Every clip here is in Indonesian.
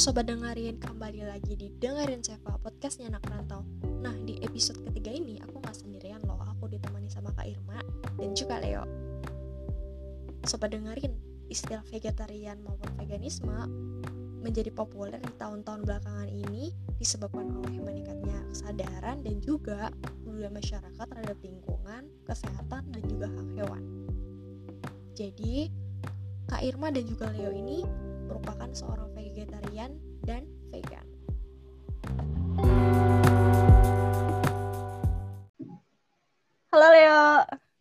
sobat dengerin, kembali lagi di Dengerin Seva, podcastnya anak rantau. Nah, di episode ketiga ini aku gak sendirian loh, aku ditemani sama Kak Irma dan juga Leo. Sobat dengerin, istilah vegetarian maupun veganisme menjadi populer di tahun-tahun belakangan ini disebabkan oleh meningkatnya kesadaran dan juga budaya masyarakat terhadap lingkungan, kesehatan, dan juga hak hewan. Jadi, Kak Irma dan juga Leo ini merupakan seorang vegetarian dan vegan. Halo Leo.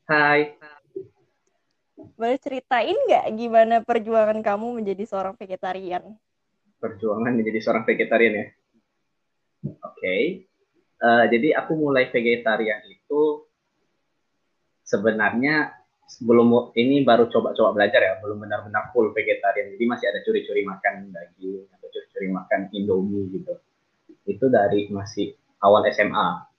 Hai. Boleh ceritain nggak gimana perjuangan kamu menjadi seorang vegetarian? Perjuangan menjadi seorang vegetarian ya? Oke. Okay. Uh, eh, jadi aku mulai vegetarian itu sebenarnya sebelum ini baru coba-coba belajar ya, belum benar-benar full vegetarian. Jadi masih ada curi-curi makan daging atau curi-curi makan Indomie gitu. Itu dari masih awal SMA.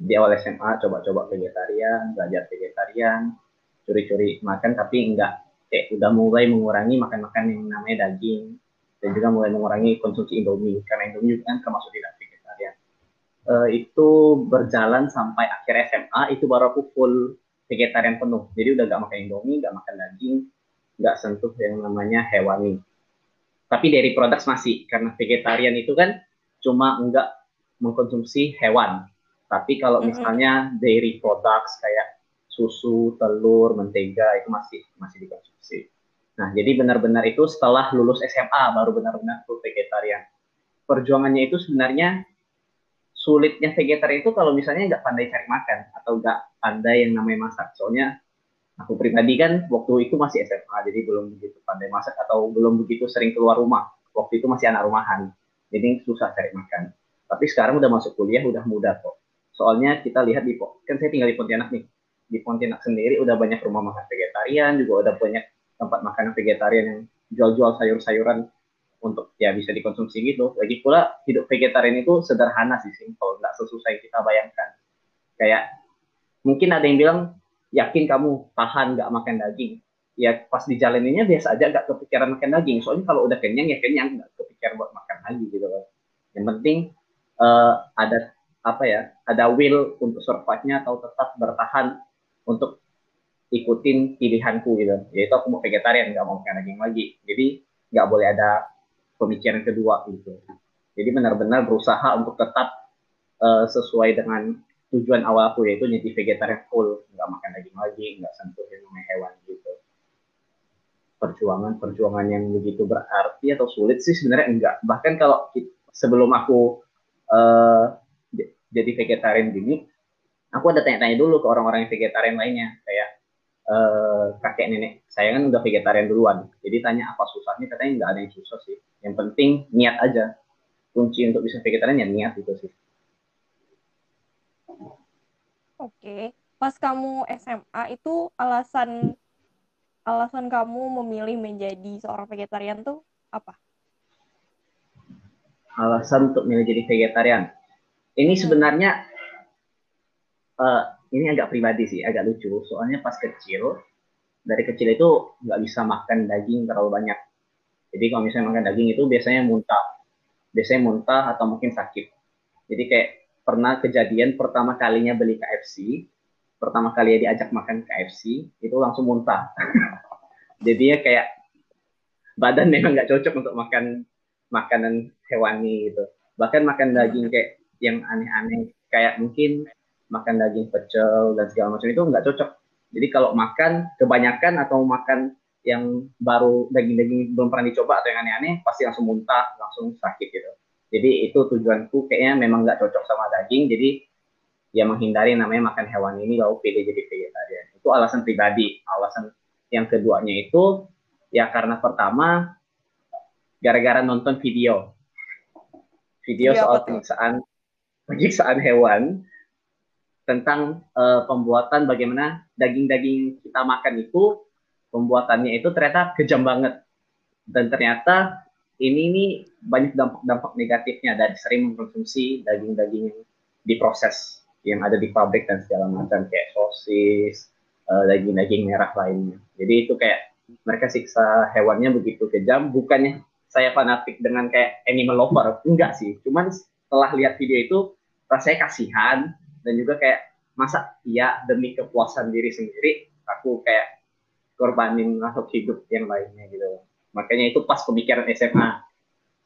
Di awal SMA coba-coba vegetarian, belajar vegetarian, curi-curi makan tapi enggak eh udah mulai mengurangi makan-makan yang namanya daging dan juga mulai mengurangi konsumsi Indomie karena Indomie kan termasuk tidak vegetarian. Uh, itu berjalan sampai akhir SMA itu baru aku full vegetarian penuh. Jadi udah gak makan indomie, gak makan daging, gak sentuh yang namanya hewani. Tapi dari produk masih, karena vegetarian itu kan cuma enggak mengkonsumsi hewan. Tapi kalau misalnya dairy products kayak susu, telur, mentega itu masih masih dikonsumsi. Nah, jadi benar-benar itu setelah lulus SMA baru benar-benar full vegetarian. Perjuangannya itu sebenarnya sulitnya vegetarian itu kalau misalnya nggak pandai cari makan atau nggak pandai yang namanya masak. Soalnya aku pribadi kan waktu itu masih SMA, jadi belum begitu pandai masak atau belum begitu sering keluar rumah. Waktu itu masih anak rumahan, jadi susah cari makan. Tapi sekarang udah masuk kuliah, udah mudah kok. Soalnya kita lihat di kan saya tinggal di Pontianak nih. Di Pontianak sendiri udah banyak rumah makan vegetarian, juga udah banyak tempat makanan vegetarian yang jual-jual sayur-sayuran untuk ya bisa dikonsumsi gitu. Lagi pula hidup vegetarian itu sederhana sih, simple, nggak sesusah yang kita bayangkan. Kayak mungkin ada yang bilang yakin kamu tahan nggak makan daging. Ya pas dijalaninnya biasa aja nggak kepikiran makan daging. Soalnya kalau udah kenyang ya kenyang nggak kepikiran buat makan lagi gitu loh. Yang penting uh, ada apa ya, ada will untuk survive-nya atau tetap bertahan untuk ikutin pilihanku gitu. Yaitu aku mau vegetarian nggak mau makan daging lagi. Jadi nggak boleh ada pemikiran kedua gitu. Jadi benar-benar berusaha untuk tetap uh, sesuai dengan tujuan awal aku yaitu jadi vegetarian full, nggak makan daging lagi, nggak sentuh yang namanya hewan gitu. Perjuangan-perjuangan yang begitu berarti atau sulit sih sebenarnya enggak. Bahkan kalau sebelum aku uh, jadi vegetarian gini, aku ada tanya-tanya dulu ke orang-orang yang vegetarian lainnya, kayak uh, kakek nenek saya kan udah vegetarian duluan jadi tanya apa susahnya katanya nggak ada yang susah sih yang penting niat aja. Kunci untuk bisa vegetarian ya niat itu sih. Oke. Pas kamu SMA itu alasan alasan kamu memilih menjadi seorang vegetarian tuh apa? Alasan untuk memilih jadi vegetarian. Ini sebenarnya uh, ini agak pribadi sih, agak lucu. Soalnya pas kecil, dari kecil itu nggak bisa makan daging terlalu banyak. Jadi kalau misalnya makan daging itu biasanya muntah. Biasanya muntah atau mungkin sakit. Jadi kayak pernah kejadian pertama kalinya beli KFC, pertama kali diajak makan KFC, itu langsung muntah. Jadi ya kayak badan memang nggak cocok untuk makan makanan hewani gitu. Bahkan makan daging kayak yang aneh-aneh, kayak mungkin makan daging pecel dan segala macam itu nggak cocok. Jadi kalau makan kebanyakan atau makan yang baru daging-daging belum pernah dicoba atau yang aneh-aneh pasti langsung muntah, langsung sakit gitu. Jadi itu tujuanku kayaknya memang nggak cocok sama daging. Jadi ya menghindari namanya makan hewan ini lalu pilih jadi vegetarian. Itu alasan pribadi. Alasan yang keduanya itu ya karena pertama gara-gara nonton video. Video, video soal penyiksaan penyiksaan hewan tentang uh, pembuatan bagaimana daging-daging kita makan itu pembuatannya itu ternyata kejam banget. Dan ternyata ini ini banyak dampak-dampak negatifnya dari sering mengkonsumsi daging-daging yang diproses yang ada di pabrik dan segala macam kayak sosis, uh, daging-daging merah lainnya. Jadi itu kayak mereka siksa hewannya begitu kejam, bukannya saya fanatik dengan kayak animal lover enggak sih. Cuman setelah lihat video itu rasanya kasihan dan juga kayak masa iya demi kepuasan diri sendiri aku kayak korbanin makhluk hidup yang lainnya gitu. Makanya itu pas pemikiran SMA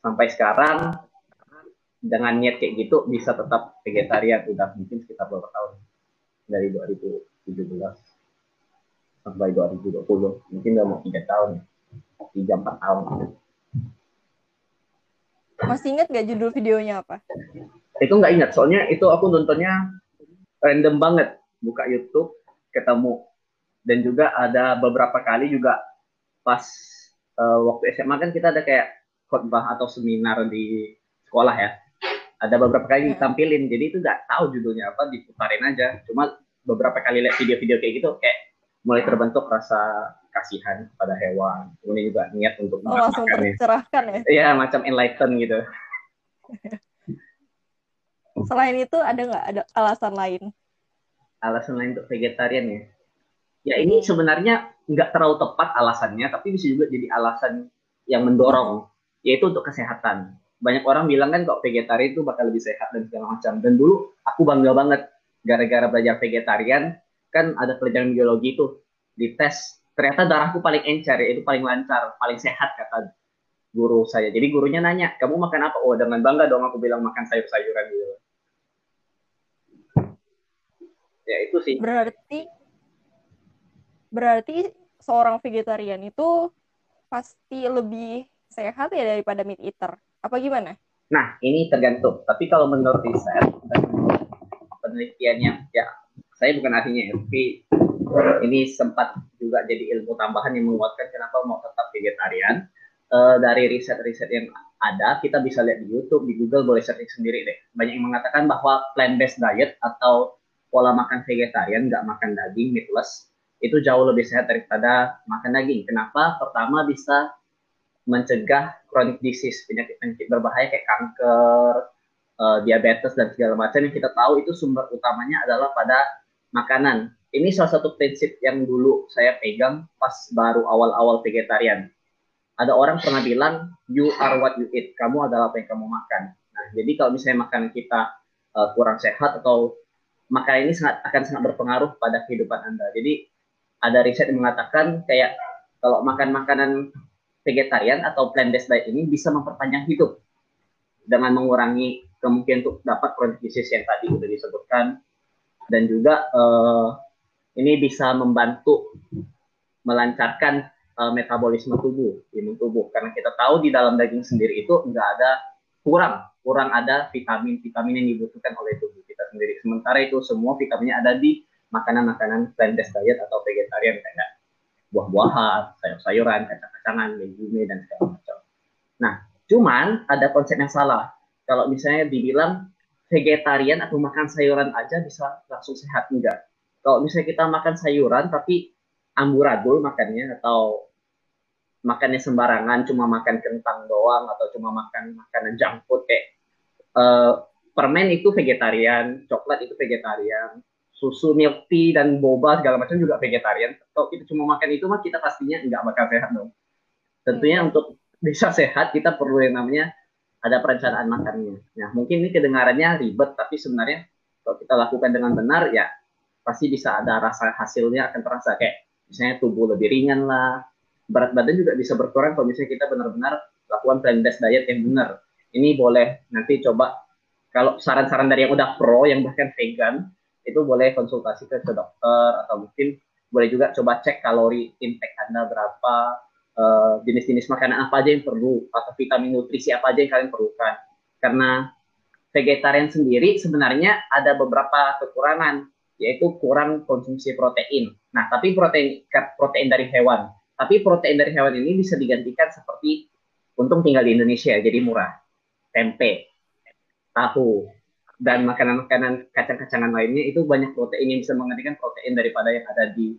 sampai sekarang dengan niat kayak gitu bisa tetap vegetarian udah mungkin sekitar beberapa tahun. Dari 2017 sampai 2020 mungkin udah mau tiga tahun tiga empat tahun. Masih ingat gak judul videonya apa? Itu nggak ingat. Soalnya itu aku nontonnya random banget. Buka YouTube ketemu dan juga ada beberapa kali juga pas uh, waktu SMA kan kita ada kayak khotbah atau seminar di sekolah ya. Ada beberapa kali ditampilin jadi itu nggak tahu judulnya apa diputarin aja. Cuma beberapa kali lihat video-video kayak gitu kayak mulai terbentuk rasa kasihan pada hewan. Kemudian juga niat untuk oh, langsung tercerahkan ya? Iya macam enlighten gitu. Selain itu ada nggak ada alasan lain? Alasan lain untuk vegetarian ya ya ini sebenarnya nggak terlalu tepat alasannya tapi bisa juga jadi alasan yang mendorong yaitu untuk kesehatan. Banyak orang bilang kan kok vegetarian itu bakal lebih sehat dan segala macam. Dan dulu aku bangga banget gara-gara belajar vegetarian kan ada pelajaran biologi itu di tes ternyata darahku paling encer itu paling lancar paling sehat kata guru saya. Jadi gurunya nanya kamu makan apa? Oh dengan bangga dong aku bilang makan sayur-sayuran gitu. Ya itu sih. Berarti berarti seorang vegetarian itu pasti lebih sehat ya daripada meat eater apa gimana? Nah, ini tergantung. Tapi kalau menurut riset menurut penelitiannya, ya saya bukan ahlinya ya, tapi ini sempat juga jadi ilmu tambahan yang menguatkan kenapa mau tetap vegetarian. Uh, dari riset-riset yang ada, kita bisa lihat di YouTube, di Google, boleh searching sendiri deh. Banyak yang mengatakan bahwa plant-based diet atau pola makan vegetarian, nggak makan daging, meatless, itu jauh lebih sehat daripada makan daging. Kenapa? Pertama bisa mencegah chronic disease, penyakit-penyakit berbahaya kayak kanker, uh, diabetes dan segala macam yang kita tahu itu sumber utamanya adalah pada makanan. Ini salah satu prinsip yang dulu saya pegang pas baru awal-awal vegetarian. Ada orang pernah bilang, you are what you eat. Kamu adalah apa yang kamu makan. Nah, jadi kalau misalnya makanan kita uh, kurang sehat atau makanan ini sangat akan sangat berpengaruh pada kehidupan Anda. Jadi ada riset yang mengatakan kayak kalau makan makanan vegetarian atau plant-based diet ini bisa memperpanjang hidup dengan mengurangi kemungkinan untuk dapat chronic disease yang tadi sudah disebutkan. Dan juga uh, ini bisa membantu melancarkan uh, metabolisme tubuh, imun tubuh. Karena kita tahu di dalam daging sendiri itu enggak ada kurang kurang ada vitamin-vitamin yang dibutuhkan oleh tubuh kita sendiri. Sementara itu semua vitaminnya ada di makanan-makanan plant-based diet atau vegetarian kayak buah-buahan, sayur-sayuran, kacang-kacangan, legume dan segala macam. Nah, cuman ada konsep yang salah. Kalau misalnya dibilang vegetarian atau makan sayuran aja bisa langsung sehat enggak. Kalau misalnya kita makan sayuran tapi amburadul makannya atau makannya sembarangan cuma makan kentang doang atau cuma makan makanan junk food kayak uh, permen itu vegetarian, coklat itu vegetarian, susu milk tea dan boba segala macam juga vegetarian. Kalau kita cuma makan itu mah kita pastinya nggak bakal sehat dong. Tentunya hmm. untuk bisa sehat kita perlu yang namanya ada perencanaan makannya. Nah mungkin ini kedengarannya ribet tapi sebenarnya kalau kita lakukan dengan benar ya pasti bisa ada rasa hasilnya akan terasa kayak misalnya tubuh lebih ringan lah, berat badan juga bisa berkurang kalau misalnya kita benar-benar lakukan plant-based diet yang benar. Ini boleh nanti coba kalau saran-saran dari yang udah pro yang bahkan vegan itu boleh konsultasi ke, dokter atau mungkin boleh juga coba cek kalori intake Anda berapa, uh, jenis-jenis makanan apa aja yang perlu, atau vitamin nutrisi apa aja yang kalian perlukan. Karena vegetarian sendiri sebenarnya ada beberapa kekurangan, yaitu kurang konsumsi protein. Nah, tapi protein protein dari hewan. Tapi protein dari hewan ini bisa digantikan seperti untung tinggal di Indonesia, jadi murah. Tempe, tahu, dan makanan-makanan kacang-kacangan lainnya itu banyak protein yang bisa menggantikan protein daripada yang ada di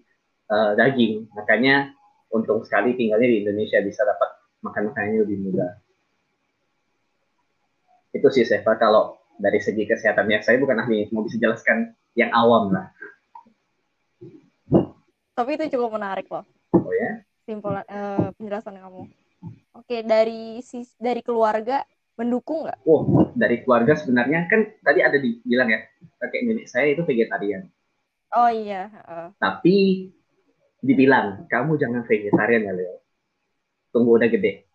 uh, daging. Makanya untung sekali tinggalnya di Indonesia bisa dapat makan makanannya lebih mudah. Itu sih Seva kalau dari segi kesehatan ya saya bukan ahli mau bisa jelaskan yang awam lah. Tapi itu cukup menarik loh. Oh ya? Simpul uh, penjelasan kamu. Oke, dari sis dari keluarga mendukung nggak? Oh, dari keluarga sebenarnya kan tadi ada dibilang ya, kakek nenek saya itu vegetarian. Oh iya. Uh. Tapi dibilang kamu jangan vegetarian ya Leo. Tunggu udah gede.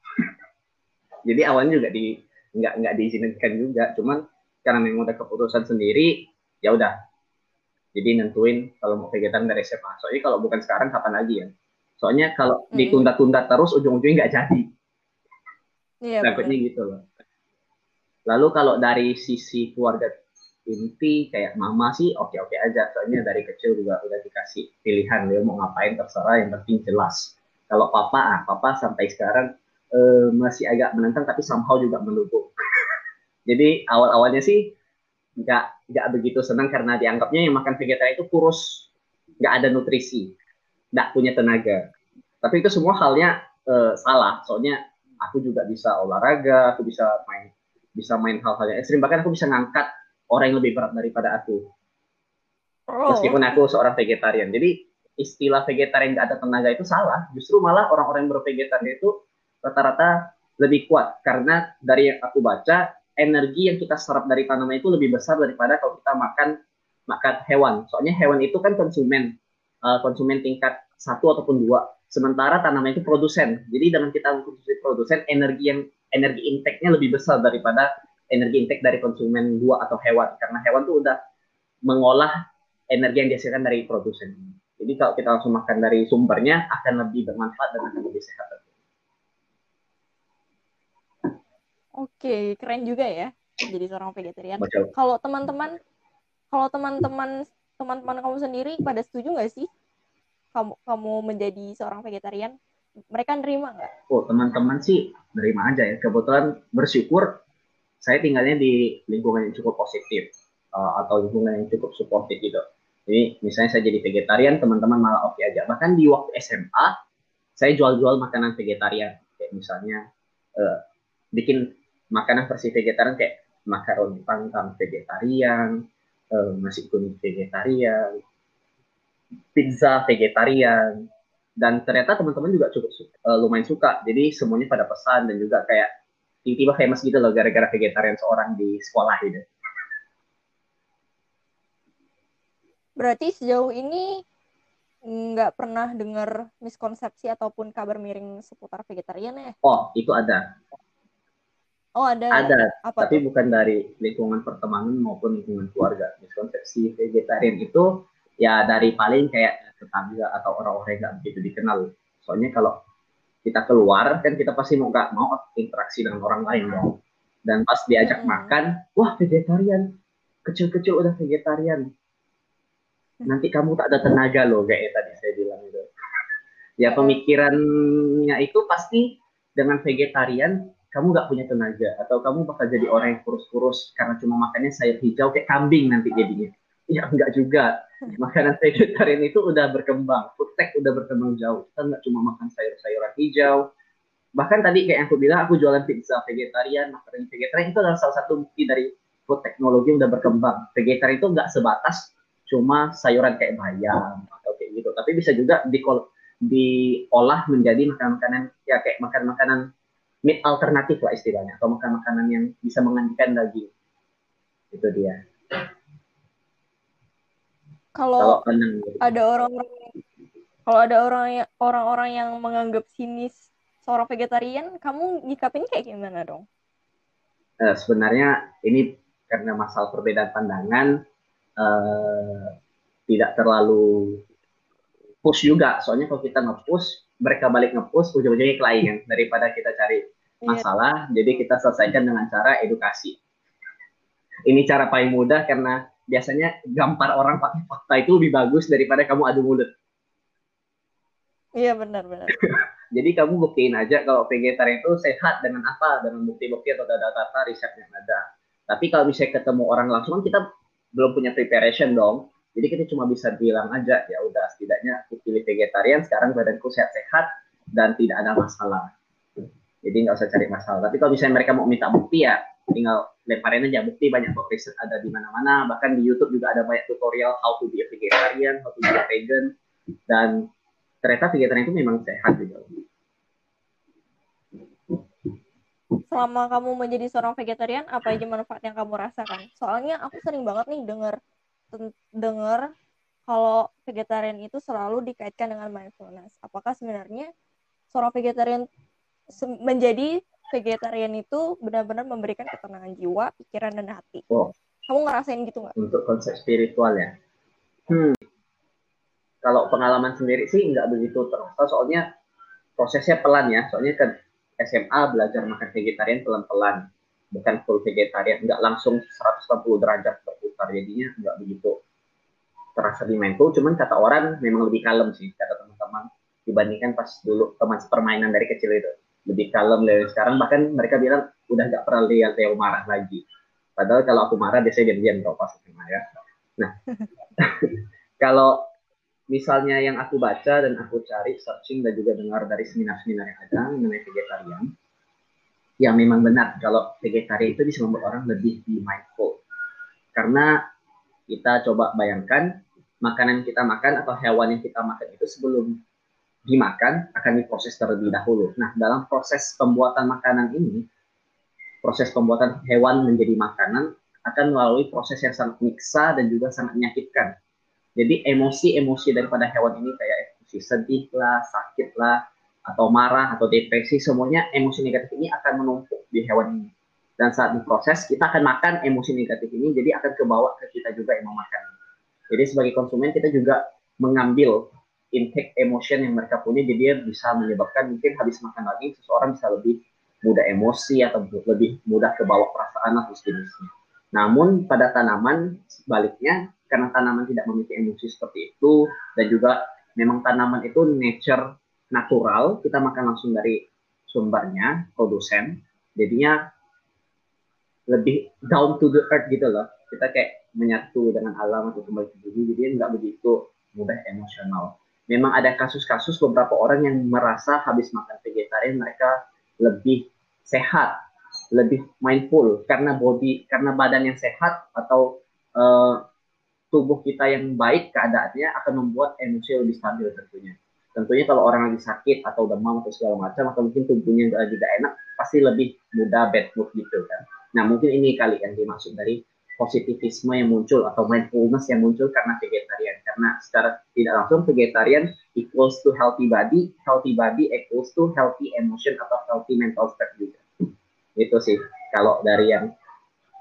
Jadi awalnya juga di nggak nggak diizinkan juga, cuman karena memang udah keputusan sendiri, ya udah. Jadi nentuin kalau mau vegetarian dari SMA. Soalnya kalau bukan sekarang kapan lagi ya? Soalnya kalau hmm. ditunda-tunda terus ujung-ujungnya nggak jadi. Iya, Takutnya gitu loh. Lalu kalau dari sisi keluarga inti kayak mama sih oke-oke aja. Soalnya dari kecil juga udah dikasih pilihan dia mau ngapain terserah yang penting jelas. Kalau papa, ah, papa sampai sekarang uh, masih agak menentang tapi somehow juga mendukung. Jadi awal-awalnya sih nggak nggak begitu senang karena dianggapnya yang makan vegetarian itu kurus, nggak ada nutrisi, nggak punya tenaga. Tapi itu semua halnya uh, salah. Soalnya aku juga bisa olahraga, aku bisa main bisa main hal-hal yang ekstrim, bahkan aku bisa ngangkat orang yang lebih berat daripada aku. Oh. Meskipun aku seorang vegetarian. Jadi istilah vegetarian gak ada tenaga itu salah. Justru malah orang-orang yang bervegetarian itu rata-rata lebih kuat karena dari yang aku baca energi yang kita serap dari tanaman itu lebih besar daripada kalau kita makan makan hewan. Soalnya hewan itu kan konsumen uh, konsumen tingkat satu ataupun dua Sementara tanaman itu produsen. Jadi dengan kita mengkonsumsi produsen, energi yang energi intake-nya lebih besar daripada energi intake dari konsumen dua atau hewan. Karena hewan tuh udah mengolah energi yang dihasilkan dari produsen. Jadi kalau kita langsung makan dari sumbernya akan lebih bermanfaat dan akan lebih sehat. Oke, keren juga ya jadi seorang vegetarian. Kalau teman-teman, kalau teman-teman teman-teman kamu sendiri pada setuju nggak sih kamu kamu menjadi seorang vegetarian mereka nerima nggak? Oh teman-teman sih nerima aja ya kebetulan bersyukur saya tinggalnya di lingkungan yang cukup positif uh, atau lingkungan yang cukup suportif gitu. Jadi misalnya saya jadi vegetarian teman-teman malah oke okay aja. Bahkan di waktu SMA saya jual-jual makanan vegetarian kayak misalnya uh, bikin makanan versi vegetarian kayak makaroni panggang vegetarian, uh, nasi kuning vegetarian, pizza vegetarian dan ternyata teman-teman juga cukup uh, lumayan suka jadi semuanya pada pesan dan juga kayak tiba-tiba famous gitu loh gara-gara vegetarian seorang di sekolah gitu berarti sejauh ini nggak pernah dengar miskonsepsi ataupun kabar miring seputar vegetarian ya? Oh, itu ada. Oh, ada. Ada, Apa tapi itu? bukan dari lingkungan pertemanan maupun lingkungan keluarga. Miskonsepsi vegetarian itu ya dari paling kayak tetangga atau orang-orang yang nggak begitu dikenal. Soalnya kalau kita keluar kan kita pasti mau nggak mau interaksi dengan orang lain dong. Dan pas diajak hmm. makan, wah vegetarian, kecil-kecil udah vegetarian. Nanti kamu tak ada tenaga loh kayak tadi saya bilang itu. Ya pemikirannya itu pasti dengan vegetarian kamu nggak punya tenaga atau kamu bakal jadi orang yang kurus-kurus karena cuma makannya sayur hijau kayak kambing nanti jadinya. Ya enggak juga makanan vegetarian itu udah berkembang, food tech udah berkembang jauh. Kita nggak cuma makan sayur-sayuran hijau. Bahkan tadi kayak yang aku bilang, aku jualan pizza vegetarian, makanan vegetarian itu adalah salah satu bukti dari food teknologi yang udah berkembang. Vegetarian itu nggak sebatas cuma sayuran kayak bayam atau kayak gitu, tapi bisa juga di diolah menjadi makanan-makanan ya kayak makan-makanan meat alternatif lah istilahnya atau makan makanan yang bisa menggantikan daging. Itu dia kalau ada orang-orang kalau ada orang orang-orang yang menganggap sinis seorang vegetarian, kamu nyikapin kayak gimana dong? Uh, sebenarnya ini karena masalah perbedaan pandangan uh, tidak terlalu push juga. Soalnya kalau kita nge-push, mereka balik nge-push, ujung-ujungnya klien kan daripada kita cari iya. masalah. Yeah. Jadi kita selesaikan dengan cara edukasi. Ini cara paling mudah karena biasanya gampar orang pakai fakta itu lebih bagus daripada kamu adu mulut. Iya benar benar. Jadi kamu buktiin aja kalau vegetarian itu sehat dengan apa, dengan bukti-bukti atau data-data riset yang ada. Tapi kalau misalnya ketemu orang langsung kan kita belum punya preparation dong. Jadi kita cuma bisa bilang aja ya udah setidaknya aku pilih vegetarian sekarang badanku sehat-sehat dan tidak ada masalah. Jadi nggak usah cari masalah. Tapi kalau misalnya mereka mau minta bukti ya tinggal lemparin aja bukti banyak kok riset ada di mana-mana. Bahkan di YouTube juga ada banyak tutorial how to be a vegetarian how to be a vegan. Dan ternyata vegetarian itu memang sehat juga selama kamu menjadi seorang vegetarian apa aja manfaat yang kamu rasakan? Soalnya aku sering banget nih denger denger kalau vegetarian itu selalu dikaitkan dengan mindfulness. Apakah sebenarnya seorang vegetarian menjadi vegetarian itu benar-benar memberikan ketenangan jiwa pikiran dan hati. Oh. kamu ngerasain gitu nggak? Untuk konsep spiritual ya? Hmm. Kalau pengalaman sendiri sih nggak begitu terasa soalnya prosesnya pelan ya. Soalnya kan SMA belajar makan vegetarian pelan-pelan. Bukan full vegetarian nggak langsung 180 derajat berputar. Jadinya nggak begitu terasa di mindful. Cuman kata orang memang lebih kalem sih kata teman-teman dibandingkan pas dulu teman permainan dari kecil itu lebih kalem dari sekarang. Bahkan mereka bilang udah nggak pernah lihat Theo marah lagi. Padahal kalau aku marah biasanya diam-diam kalau pas ya. Nah kalau misalnya yang aku baca dan aku cari searching dan juga dengar dari seminar-seminar yang ada mengenai vegetarian yang memang benar kalau vegetarian itu bisa membuat orang lebih di mindful. Karena kita coba bayangkan makanan kita makan atau hewan yang kita makan itu sebelum dimakan akan diproses terlebih dahulu. Nah, dalam proses pembuatan makanan ini, proses pembuatan hewan menjadi makanan akan melalui proses yang sangat miksa dan juga sangat menyakitkan jadi emosi-emosi daripada hewan ini kayak emosi sedih lah, sakit lah, atau marah atau depresi, semuanya emosi negatif ini akan menumpuk di hewan ini. Dan saat diproses, kita akan makan emosi negatif ini, jadi akan kebawa ke kita juga yang mau makan. Jadi sebagai konsumen kita juga mengambil intake emotion yang mereka punya, jadi dia bisa menyebabkan mungkin habis makan lagi seseorang bisa lebih mudah emosi atau lebih mudah kebawa perasaan atau sejenisnya. Namun pada tanaman sebaliknya karena tanaman tidak memiliki emosi seperti itu dan juga memang tanaman itu nature natural kita makan langsung dari sumbernya produsen jadinya lebih down to the earth gitu loh kita kayak menyatu dengan alam atau kembali ke bumi jadi nggak begitu mudah emosional memang ada kasus-kasus beberapa orang yang merasa habis makan vegetarian mereka lebih sehat lebih mindful karena body karena badan yang sehat atau uh, tubuh kita yang baik keadaannya akan membuat emosi lebih stabil tentunya. Tentunya kalau orang lagi sakit atau demam atau segala macam atau mungkin tubuhnya lagi tidak enak pasti lebih mudah bad mood gitu kan. Nah mungkin ini kali yang dimaksud dari positivisme yang muncul atau mindfulness yang muncul karena vegetarian. Karena secara tidak langsung vegetarian equals to healthy body, healthy body equals to healthy emotion atau healthy mental state juga. Itu sih kalau dari yang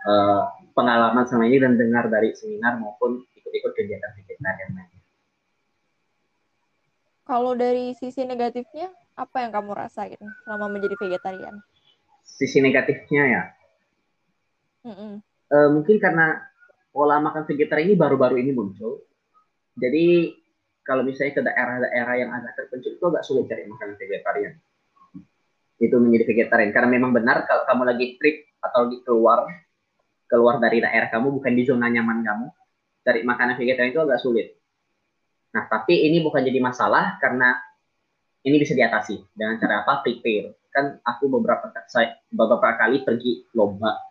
uh, pengalaman sama ini dan dengar dari seminar maupun ikut-ikut kegiatan vegetarian lainnya. Kalau dari sisi negatifnya, apa yang kamu rasain selama menjadi vegetarian? Sisi negatifnya ya, mm -mm. Uh, mungkin karena pola makan vegetarian ini baru-baru ini muncul. Jadi kalau misalnya ke daerah-daerah yang agak terpencil itu agak sulit cari makanan vegetarian. Itu menjadi vegetarian karena memang benar kalau kamu lagi trip atau di keluar keluar dari daerah kamu, bukan di zona nyaman kamu, cari makanan vegetarian itu agak sulit. Nah, tapi ini bukan jadi masalah karena ini bisa diatasi dengan cara apa? Prepare. Kan aku beberapa saya beberapa kali pergi lomba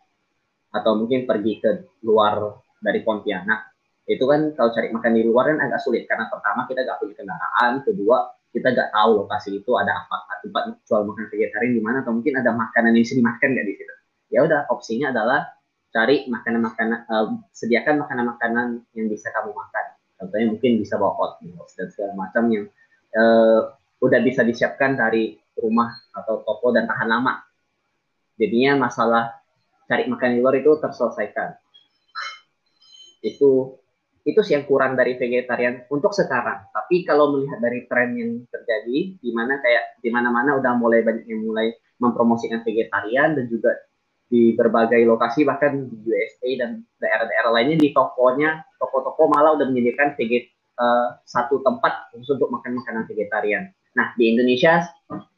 atau mungkin pergi ke luar dari Pontianak. Itu kan kalau cari makan di luar kan agak sulit karena pertama kita nggak punya kendaraan, kedua kita nggak tahu lokasi itu ada apa tempat jual makan vegetarian di mana atau mungkin ada makanan yang bisa dimakan nggak di situ. Ya udah opsinya adalah cari makanan-makanan uh, sediakan makanan-makanan yang bisa kamu makan contohnya mungkin bisa bawa oatmeal dan segala macam yang uh, udah bisa disiapkan dari rumah atau toko dan tahan lama jadinya masalah cari makan di luar itu terselesaikan. Itu itu sih yang kurang dari vegetarian untuk sekarang. Tapi kalau melihat dari tren yang terjadi di mana kayak di mana-mana udah mulai banyak yang mulai mempromosikan vegetarian dan juga di berbagai lokasi bahkan di USA dan daerah-daerah lainnya di tokonya toko-toko malah udah menyediakan uh, satu tempat khusus untuk makan makanan vegetarian. Nah di Indonesia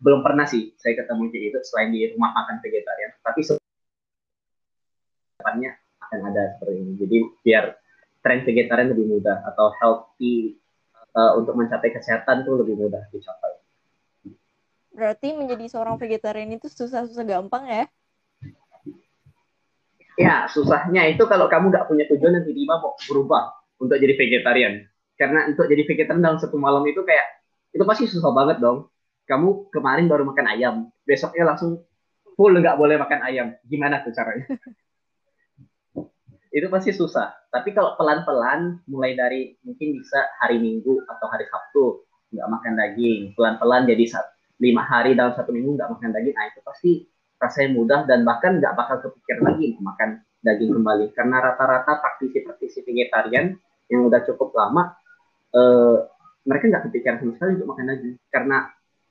belum pernah sih saya ketemu itu selain di rumah makan vegetarian, tapi depannya akan ada seperti ini. Jadi biar tren vegetarian lebih mudah atau healthy uh, untuk mencapai kesehatan tuh lebih mudah dicapai. Berarti menjadi seorang vegetarian itu susah-susah gampang ya? Ya, susahnya itu kalau kamu nggak punya tujuan dan tiba-tiba mau berubah untuk jadi vegetarian. Karena untuk jadi vegetarian dalam satu malam itu kayak, itu pasti susah banget dong. Kamu kemarin baru makan ayam, besoknya langsung full nggak boleh makan ayam. Gimana tuh caranya? itu pasti susah. Tapi kalau pelan-pelan, mulai dari mungkin bisa hari Minggu atau hari Sabtu nggak makan daging, pelan-pelan jadi lima hari dalam satu minggu nggak makan daging, nah itu pasti rasanya mudah dan bahkan nggak bakal kepikir lagi makan daging kembali. Karena rata-rata praktisi-praktisi vegetarian yang udah cukup lama eh, mereka nggak kepikiran sama sekali untuk makan daging. Karena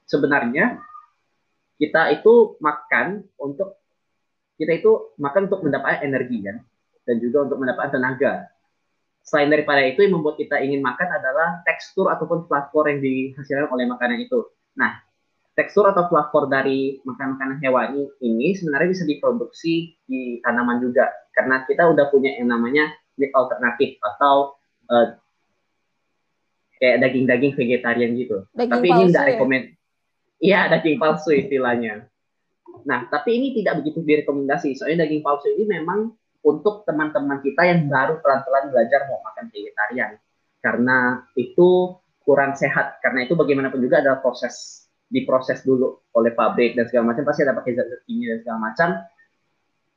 sebenarnya kita itu makan untuk kita itu makan untuk mendapatkan energi kan dan juga untuk mendapatkan tenaga selain daripada itu yang membuat kita ingin makan adalah tekstur ataupun flavor yang dihasilkan oleh makanan itu nah tekstur atau flavor dari makanan-makanan hewani ini sebenarnya bisa diproduksi di tanaman juga karena kita udah punya yang namanya meat alternatif atau uh, kayak daging-daging vegetarian gitu. Daging tapi ini tidak ya? rekomend. Iya, daging palsu istilahnya. Nah, tapi ini tidak begitu direkomendasi. Soalnya daging palsu ini memang untuk teman-teman kita yang baru pelan-pelan belajar mau makan vegetarian. Karena itu kurang sehat. Karena itu bagaimanapun juga adalah proses diproses dulu oleh pabrik dan segala macam pasti ada pakai zat-zat kimia dan segala macam.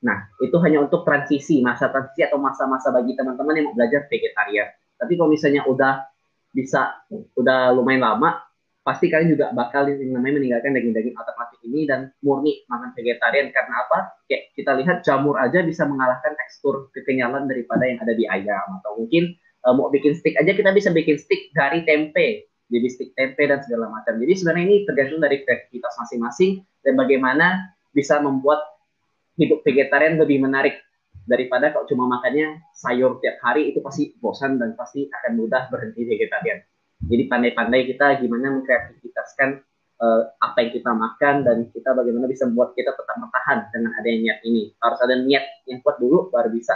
Nah, itu hanya untuk transisi, masa transisi atau masa-masa bagi teman-teman yang mau belajar vegetarian. Tapi kalau misalnya udah bisa, udah lumayan lama, pasti kalian juga bakal yang namanya meninggalkan daging-daging alternatif ini dan murni makan vegetarian. Karena apa? Kayak kita lihat jamur aja bisa mengalahkan tekstur kekenyalan daripada yang ada di ayam. Atau mungkin uh, mau bikin stick aja kita bisa bikin stick dari tempe jadi stick tempe dan segala macam. Jadi sebenarnya ini tergantung dari kreativitas masing-masing dan bagaimana bisa membuat hidup vegetarian lebih menarik daripada kalau cuma makannya sayur tiap hari itu pasti bosan dan pasti akan mudah berhenti vegetarian. Jadi pandai-pandai kita gimana mengkreativitaskan uh, apa yang kita makan dan kita bagaimana bisa membuat kita tetap bertahan dengan adanya niat ini. Harus ada niat yang kuat dulu baru bisa.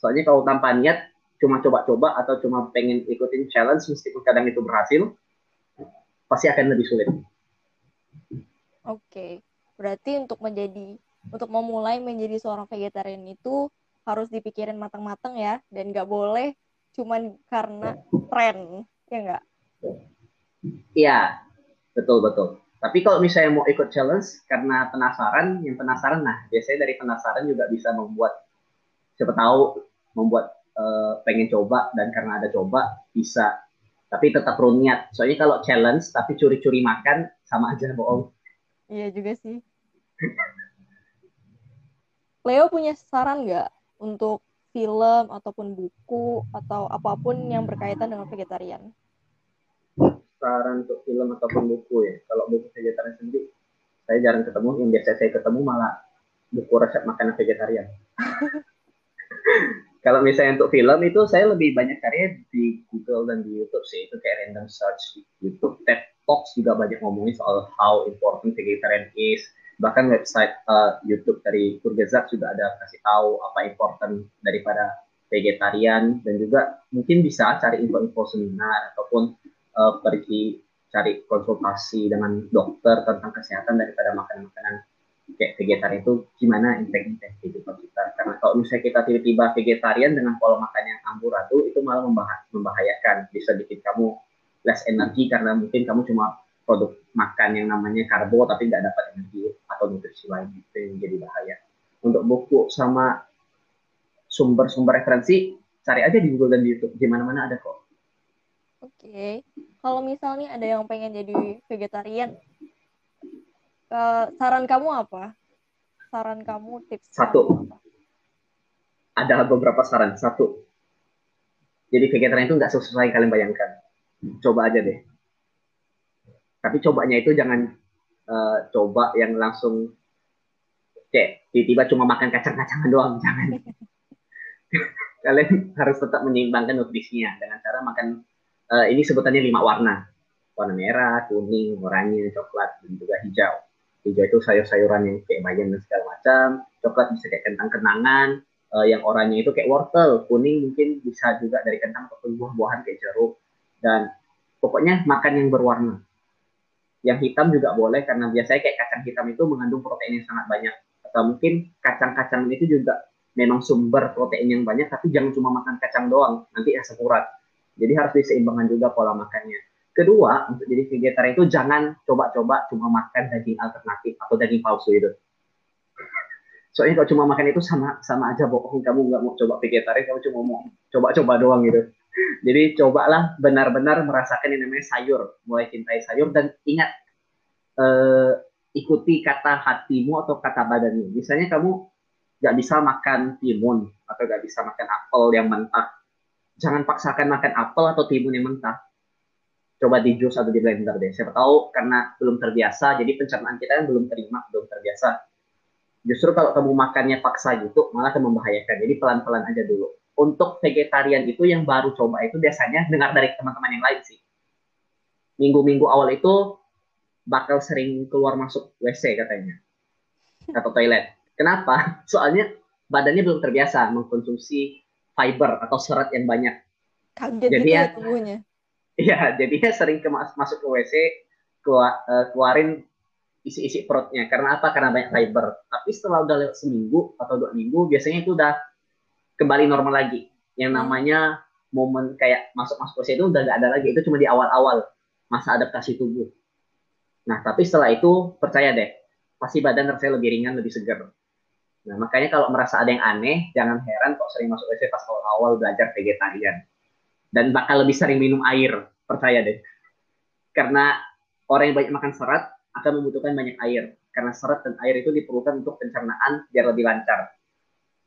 Soalnya kalau tanpa niat cuma coba-coba atau cuma pengen ikutin challenge meskipun kadang itu berhasil, pasti akan lebih sulit. Oke, berarti untuk menjadi untuk memulai menjadi seorang vegetarian itu harus dipikirin matang-matang ya dan nggak boleh cuman karena tren ya nggak? Iya, betul betul. Tapi kalau misalnya mau ikut challenge karena penasaran, yang penasaran, nah biasanya dari penasaran juga bisa membuat siapa tahu membuat uh, pengen coba dan karena ada coba bisa tapi tetap perlu niat. Soalnya kalau challenge tapi curi-curi makan sama aja bohong. Iya juga sih. Leo punya saran nggak untuk film ataupun buku atau apa pun yang berkaitan dengan vegetarian? Saran untuk film ataupun buku ya. Kalau buku vegetarian sendiri, saya jarang ketemu. Yang biasa saya ketemu malah buku resep makanan vegetarian. kalau misalnya untuk film itu saya lebih banyak cari di Google dan di YouTube sih itu kayak random search YouTube TED Talks juga banyak ngomongin soal how important vegetarian is bahkan website uh, YouTube dari Kurgezak juga ada kasih tahu apa important daripada vegetarian dan juga mungkin bisa cari info-info seminar ataupun uh, pergi cari konsultasi dengan dokter tentang kesehatan daripada makanan-makanan kayak vegetarian itu gimana impact-impact kehidupan kita. Karena kalau misalnya kita tiba-tiba vegetarian dengan pola makan yang amburadul itu malah membah membahayakan. Bisa bikin kamu less energi karena mungkin kamu cuma produk makan yang namanya karbo tapi nggak dapat energi atau nutrisi lain. Itu yang jadi bahaya. Untuk buku sama sumber-sumber referensi cari aja di Google dan di YouTube. Di mana-mana ada kok oke okay. kalau misalnya ada yang pengen jadi vegetarian uh, saran kamu apa? Saran kamu tips satu. Kamu apa? Ada beberapa saran. Satu. Jadi vegetarian itu nggak sesuai kalian bayangkan. Coba aja deh. Tapi cobanya itu jangan uh, coba yang langsung kayak tiba-tiba cuma makan kacang-kacangan doang, jangan. kalian harus tetap menyeimbangkan nutrisinya dengan cara makan uh, ini sebutannya lima warna. Warna merah, kuning, oranye, coklat, dan juga hijau. Hijau itu sayur-sayuran yang kayak bayam dan segala macam. Coklat bisa kayak kentang kenangan. Uh, yang oranye itu kayak wortel. Kuning mungkin bisa juga dari kentang ataupun buah-buahan kayak jeruk. Dan pokoknya makan yang berwarna. Yang hitam juga boleh karena biasanya kayak kacang hitam itu mengandung protein yang sangat banyak. Atau mungkin kacang-kacang itu juga memang sumber protein yang banyak tapi jangan cuma makan kacang doang. Nanti asam urat jadi harus diseimbangkan juga pola makannya. Kedua, untuk jadi vegetarian itu jangan coba-coba cuma makan daging alternatif atau daging palsu itu. soalnya kalau cuma makan itu sama sama aja bohong. Kamu nggak mau coba vegetarian kamu cuma mau coba-coba doang gitu. Jadi cobalah benar-benar merasakan yang namanya sayur. Mulai cintai sayur dan ingat eh, ikuti kata hatimu atau kata badanmu. Misalnya kamu nggak bisa makan timun atau nggak bisa makan apel yang mentah jangan paksakan makan apel atau timun yang mentah. Coba di jus atau di blender deh. Siapa tahu karena belum terbiasa jadi pencernaan kita kan belum terima belum terbiasa. Justru kalau kamu makannya paksa gitu malah akan membahayakan. Jadi pelan-pelan aja dulu. Untuk vegetarian itu yang baru coba itu biasanya dengar dari teman-teman yang lain sih. Minggu-minggu awal itu bakal sering keluar masuk WC katanya. Atau toilet. Kenapa? Soalnya badannya belum terbiasa mengkonsumsi fiber atau serat yang banyak kaget jadi gitu ya, ya tubuhnya iya jadinya sering ke masuk ke WC keluar, uh, keluarin isi-isi perutnya. Karena apa? Karena banyak fiber. Tapi setelah udah lewat seminggu atau dua minggu, biasanya itu udah kembali normal lagi. Yang hmm. namanya momen kayak masuk-masuk usia itu udah gak ada lagi. Itu cuma di awal-awal masa adaptasi tubuh. Nah, tapi setelah itu percaya deh, pasti badan rasanya lebih ringan, lebih segar. Nah, makanya kalau merasa ada yang aneh, jangan heran kok sering masuk WC pas awal-awal belajar vegetarian. Dan bakal lebih sering minum air, percaya deh. Karena orang yang banyak makan serat, akan membutuhkan banyak air karena serat dan air itu diperlukan untuk pencernaan biar lebih lancar.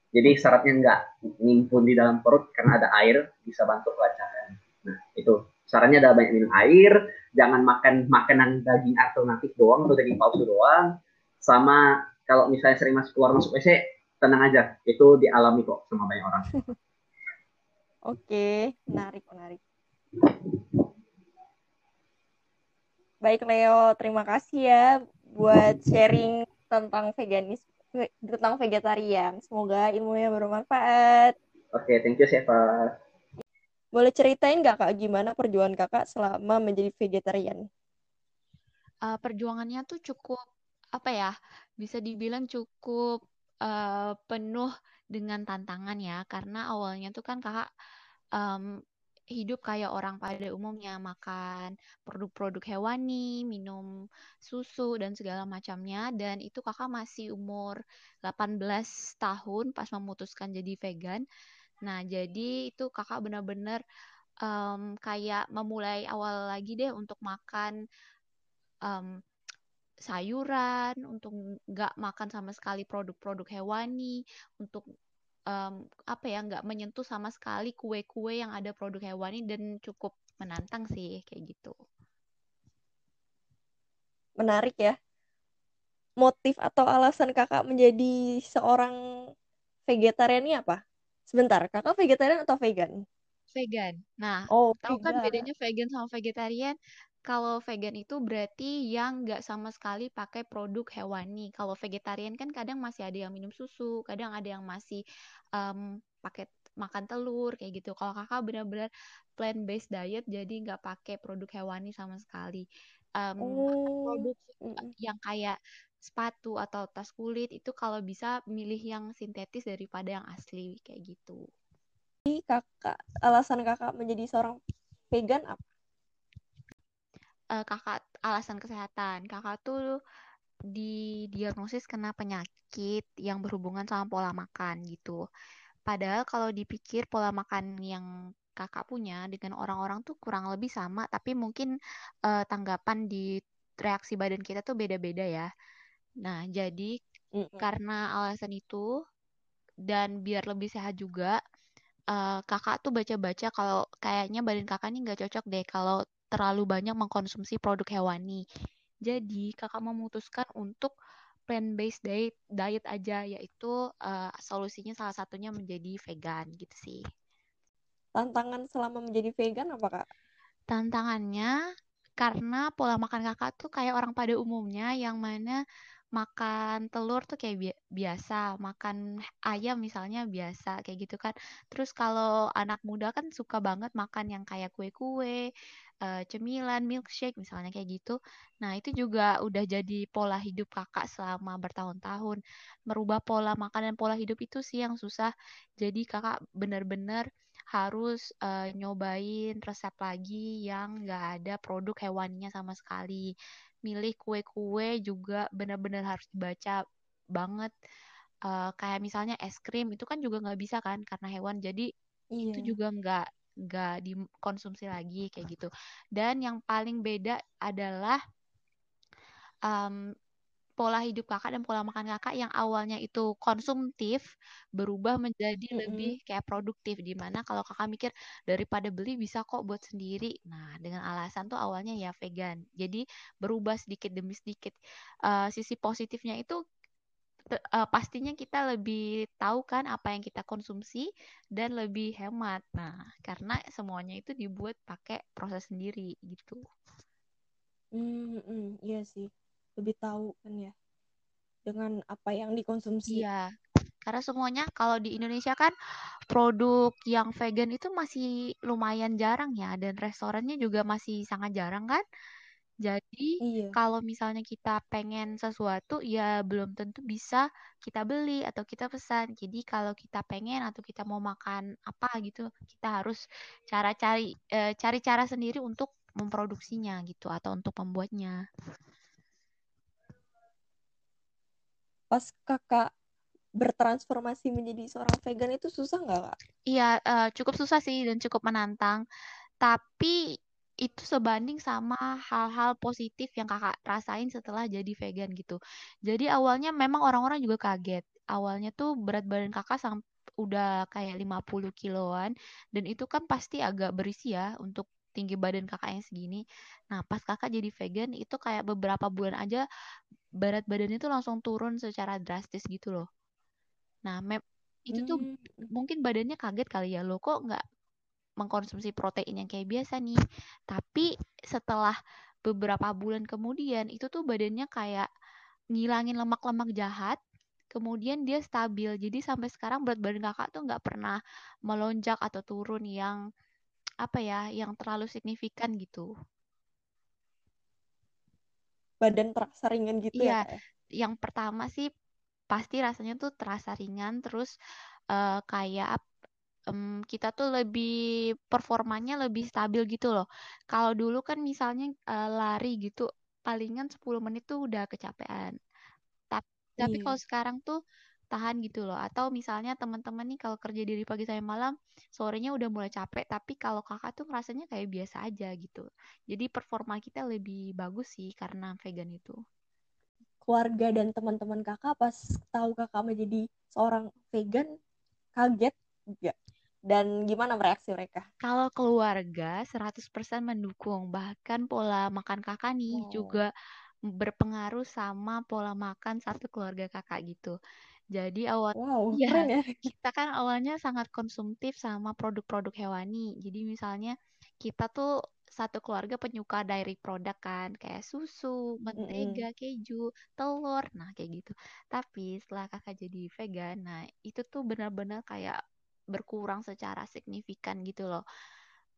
Jadi seratnya nggak ngimpun di dalam perut karena ada air bisa bantu kelancaran. Nah itu sarannya adalah banyak minum air, jangan makan makanan daging alternatif doang atau daging palsu doang. Sama kalau misalnya sering masuk keluar masuk WC, tenang aja, itu dialami kok sama banyak orang. Oke, menarik menarik. Baik Leo, terima kasih ya buat sharing tentang veganis tentang vegetarian. Semoga ilmunya bermanfaat. Oke, okay, thank you Seva. Boleh ceritain nggak kak gimana perjuangan kakak selama menjadi vegetarian? Uh, perjuangannya tuh cukup apa ya? Bisa dibilang cukup uh, penuh dengan tantangan ya, karena awalnya tuh kan kakak um, hidup kayak orang pada umumnya, makan produk-produk hewani, minum susu dan segala macamnya dan itu kakak masih umur 18 tahun pas memutuskan jadi vegan. Nah, jadi itu kakak benar-benar um, kayak memulai awal lagi deh untuk makan um, sayuran, untuk nggak makan sama sekali produk-produk hewani, untuk um, apa ya nggak menyentuh sama sekali kue-kue yang ada produk hewani dan cukup menantang sih kayak gitu. Menarik ya. Motif atau alasan kakak menjadi seorang vegetarian ini apa? Sebentar, kakak vegetarian atau vegan? Vegan. Nah, oh, tahu kan bedanya vegan sama vegetarian? Kalau vegan itu berarti yang nggak sama sekali pakai produk hewani. Kalau vegetarian kan kadang masih ada yang minum susu, kadang ada yang masih um, pakai makan telur kayak gitu. Kalau kakak benar-benar plant based diet, jadi nggak pakai produk hewani sama sekali. Um, oh. Produk yang kayak sepatu atau tas kulit itu kalau bisa milih yang sintetis daripada yang asli kayak gitu. Jadi kakak alasan kakak menjadi seorang vegan apa? Uh, kakak alasan kesehatan. Kakak tuh didiagnosis kena penyakit yang berhubungan sama pola makan gitu. Padahal kalau dipikir pola makan yang kakak punya dengan orang-orang tuh kurang lebih sama, tapi mungkin uh, tanggapan di reaksi badan kita tuh beda-beda ya. Nah, jadi mm -hmm. karena alasan itu dan biar lebih sehat juga, uh, kakak tuh baca-baca kalau kayaknya badan kakak ini nggak cocok deh kalau terlalu banyak mengkonsumsi produk hewani. Jadi kakak memutuskan untuk plant-based diet, diet aja, yaitu uh, solusinya salah satunya menjadi vegan gitu sih. Tantangan selama menjadi vegan apa kak? Tantangannya karena pola makan kakak tuh kayak orang pada umumnya yang mana makan telur tuh kayak bi biasa, makan ayam misalnya biasa kayak gitu kan. Terus kalau anak muda kan suka banget makan yang kayak kue-kue, uh, cemilan, milkshake misalnya kayak gitu. Nah, itu juga udah jadi pola hidup kakak selama bertahun-tahun. Merubah pola makan dan pola hidup itu sih yang susah. Jadi kakak benar-benar harus uh, nyobain resep lagi yang nggak ada produk hewaninya sama sekali. Milih kue-kue juga benar-benar harus dibaca banget. Uh, kayak misalnya es krim itu kan juga nggak bisa kan karena hewan jadi iya. itu juga nggak nggak dikonsumsi lagi kayak gitu. Dan yang paling beda adalah um, pola hidup kakak dan pola makan kakak yang awalnya itu konsumtif berubah menjadi mm -hmm. lebih kayak produktif di mana kalau kakak mikir daripada beli bisa kok buat sendiri nah dengan alasan tuh awalnya ya vegan jadi berubah sedikit demi sedikit uh, sisi positifnya itu uh, pastinya kita lebih tahu kan apa yang kita konsumsi dan lebih hemat. Nah, karena semuanya itu dibuat pakai proses sendiri gitu. Hmm, hmm, iya sih lebih tahu kan ya dengan apa yang dikonsumsi. Iya, karena semuanya kalau di Indonesia kan produk yang vegan itu masih lumayan jarang ya dan restorannya juga masih sangat jarang kan. Jadi iya. kalau misalnya kita pengen sesuatu ya belum tentu bisa kita beli atau kita pesan. Jadi kalau kita pengen atau kita mau makan apa gitu, kita harus cara cari e, cari cara sendiri untuk memproduksinya gitu atau untuk membuatnya. Pas kakak bertransformasi menjadi seorang vegan itu susah nggak kak? Iya uh, cukup susah sih dan cukup menantang. Tapi itu sebanding sama hal-hal positif yang kakak rasain setelah jadi vegan gitu. Jadi awalnya memang orang-orang juga kaget. Awalnya tuh berat badan kakak sampai udah kayak 50 kiloan dan itu kan pasti agak berisi ya untuk tinggi badan kakak yang segini. Nah, pas kakak jadi vegan itu kayak beberapa bulan aja berat badannya tuh langsung turun secara drastis gitu loh. Nah, map itu tuh hmm. mungkin badannya kaget kali ya lo kok nggak mengkonsumsi protein yang kayak biasa nih. Tapi setelah beberapa bulan kemudian itu tuh badannya kayak ngilangin lemak-lemak jahat kemudian dia stabil jadi sampai sekarang berat badan kakak tuh nggak pernah melonjak atau turun yang apa ya yang terlalu signifikan gitu. Badan terasa ringan gitu iya, ya, ya? yang pertama sih pasti rasanya tuh terasa ringan terus uh, kayak um, kita tuh lebih performanya lebih stabil gitu loh. Kalau dulu kan misalnya uh, lari gitu palingan 10 menit tuh udah kecapean. Tapi tapi iya. kalau sekarang tuh tahan gitu loh atau misalnya teman-teman nih kalau kerja dari pagi sampai malam sorenya udah mulai capek tapi kalau kakak tuh rasanya kayak biasa aja gitu jadi performa kita lebih bagus sih karena vegan itu keluarga dan teman-teman kakak pas tahu kakak menjadi seorang vegan kaget enggak dan gimana reaksi mereka? Kalau keluarga 100% mendukung, bahkan pola makan kakak nih oh. juga berpengaruh sama pola makan satu keluarga kakak gitu. Jadi awal wow, ya, keren ya. kita kan awalnya sangat konsumtif sama produk-produk hewani. Jadi misalnya kita tuh satu keluarga penyuka dairy produk kan, kayak susu, mentega, mm -hmm. keju, telur, nah kayak gitu. Tapi setelah kakak jadi vegan, nah itu tuh benar-benar kayak berkurang secara signifikan gitu loh.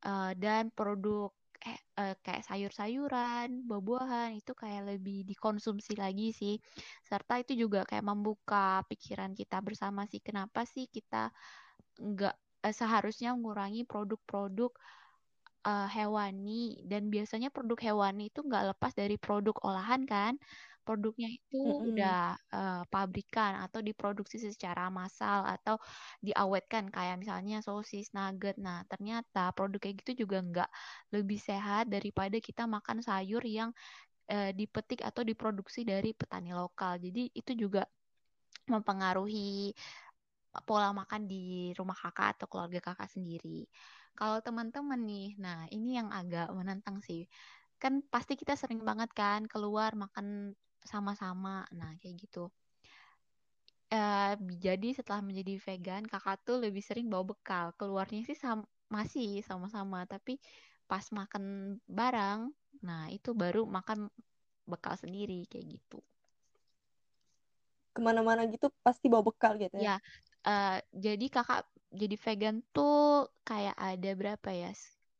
Uh, dan produk eh, eh, kayak sayur-sayuran, buah-buahan itu kayak lebih dikonsumsi lagi sih. Serta itu juga kayak membuka pikiran kita bersama sih kenapa sih kita nggak eh, seharusnya mengurangi produk-produk uh, hewani dan biasanya produk hewani itu nggak lepas dari produk olahan kan produknya itu mm -hmm. udah uh, pabrikan atau diproduksi secara massal atau diawetkan kayak misalnya sosis, nugget. Nah, ternyata produk kayak gitu juga nggak lebih sehat daripada kita makan sayur yang uh, dipetik atau diproduksi dari petani lokal. Jadi itu juga mempengaruhi pola makan di rumah kakak atau keluarga kakak sendiri. Kalau teman-teman nih, nah ini yang agak menantang sih kan pasti kita sering banget kan keluar makan sama-sama. Nah kayak gitu. Uh, jadi setelah menjadi vegan kakak tuh lebih sering bawa bekal. Keluarnya sih sama, masih sama-sama tapi pas makan bareng nah itu baru makan bekal sendiri kayak gitu. Ke mana-mana gitu pasti bawa bekal gitu ya, ya uh, jadi kakak jadi vegan tuh kayak ada berapa ya?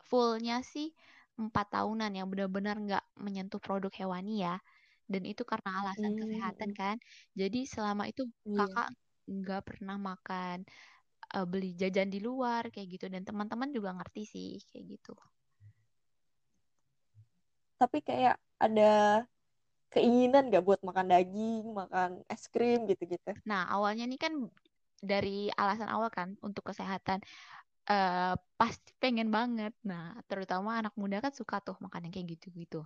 Fullnya sih empat tahunan yang benar-benar nggak menyentuh produk hewani ya dan itu karena alasan hmm. kesehatan kan jadi selama itu yeah. kakak nggak pernah makan uh, beli jajan di luar kayak gitu dan teman-teman juga ngerti sih kayak gitu tapi kayak ada keinginan gak buat makan daging, makan es krim gitu-gitu? Nah, awalnya nih kan dari alasan awal kan untuk kesehatan uh, pasti pengen banget. Nah, terutama anak muda kan suka tuh makan yang kayak gitu-gitu.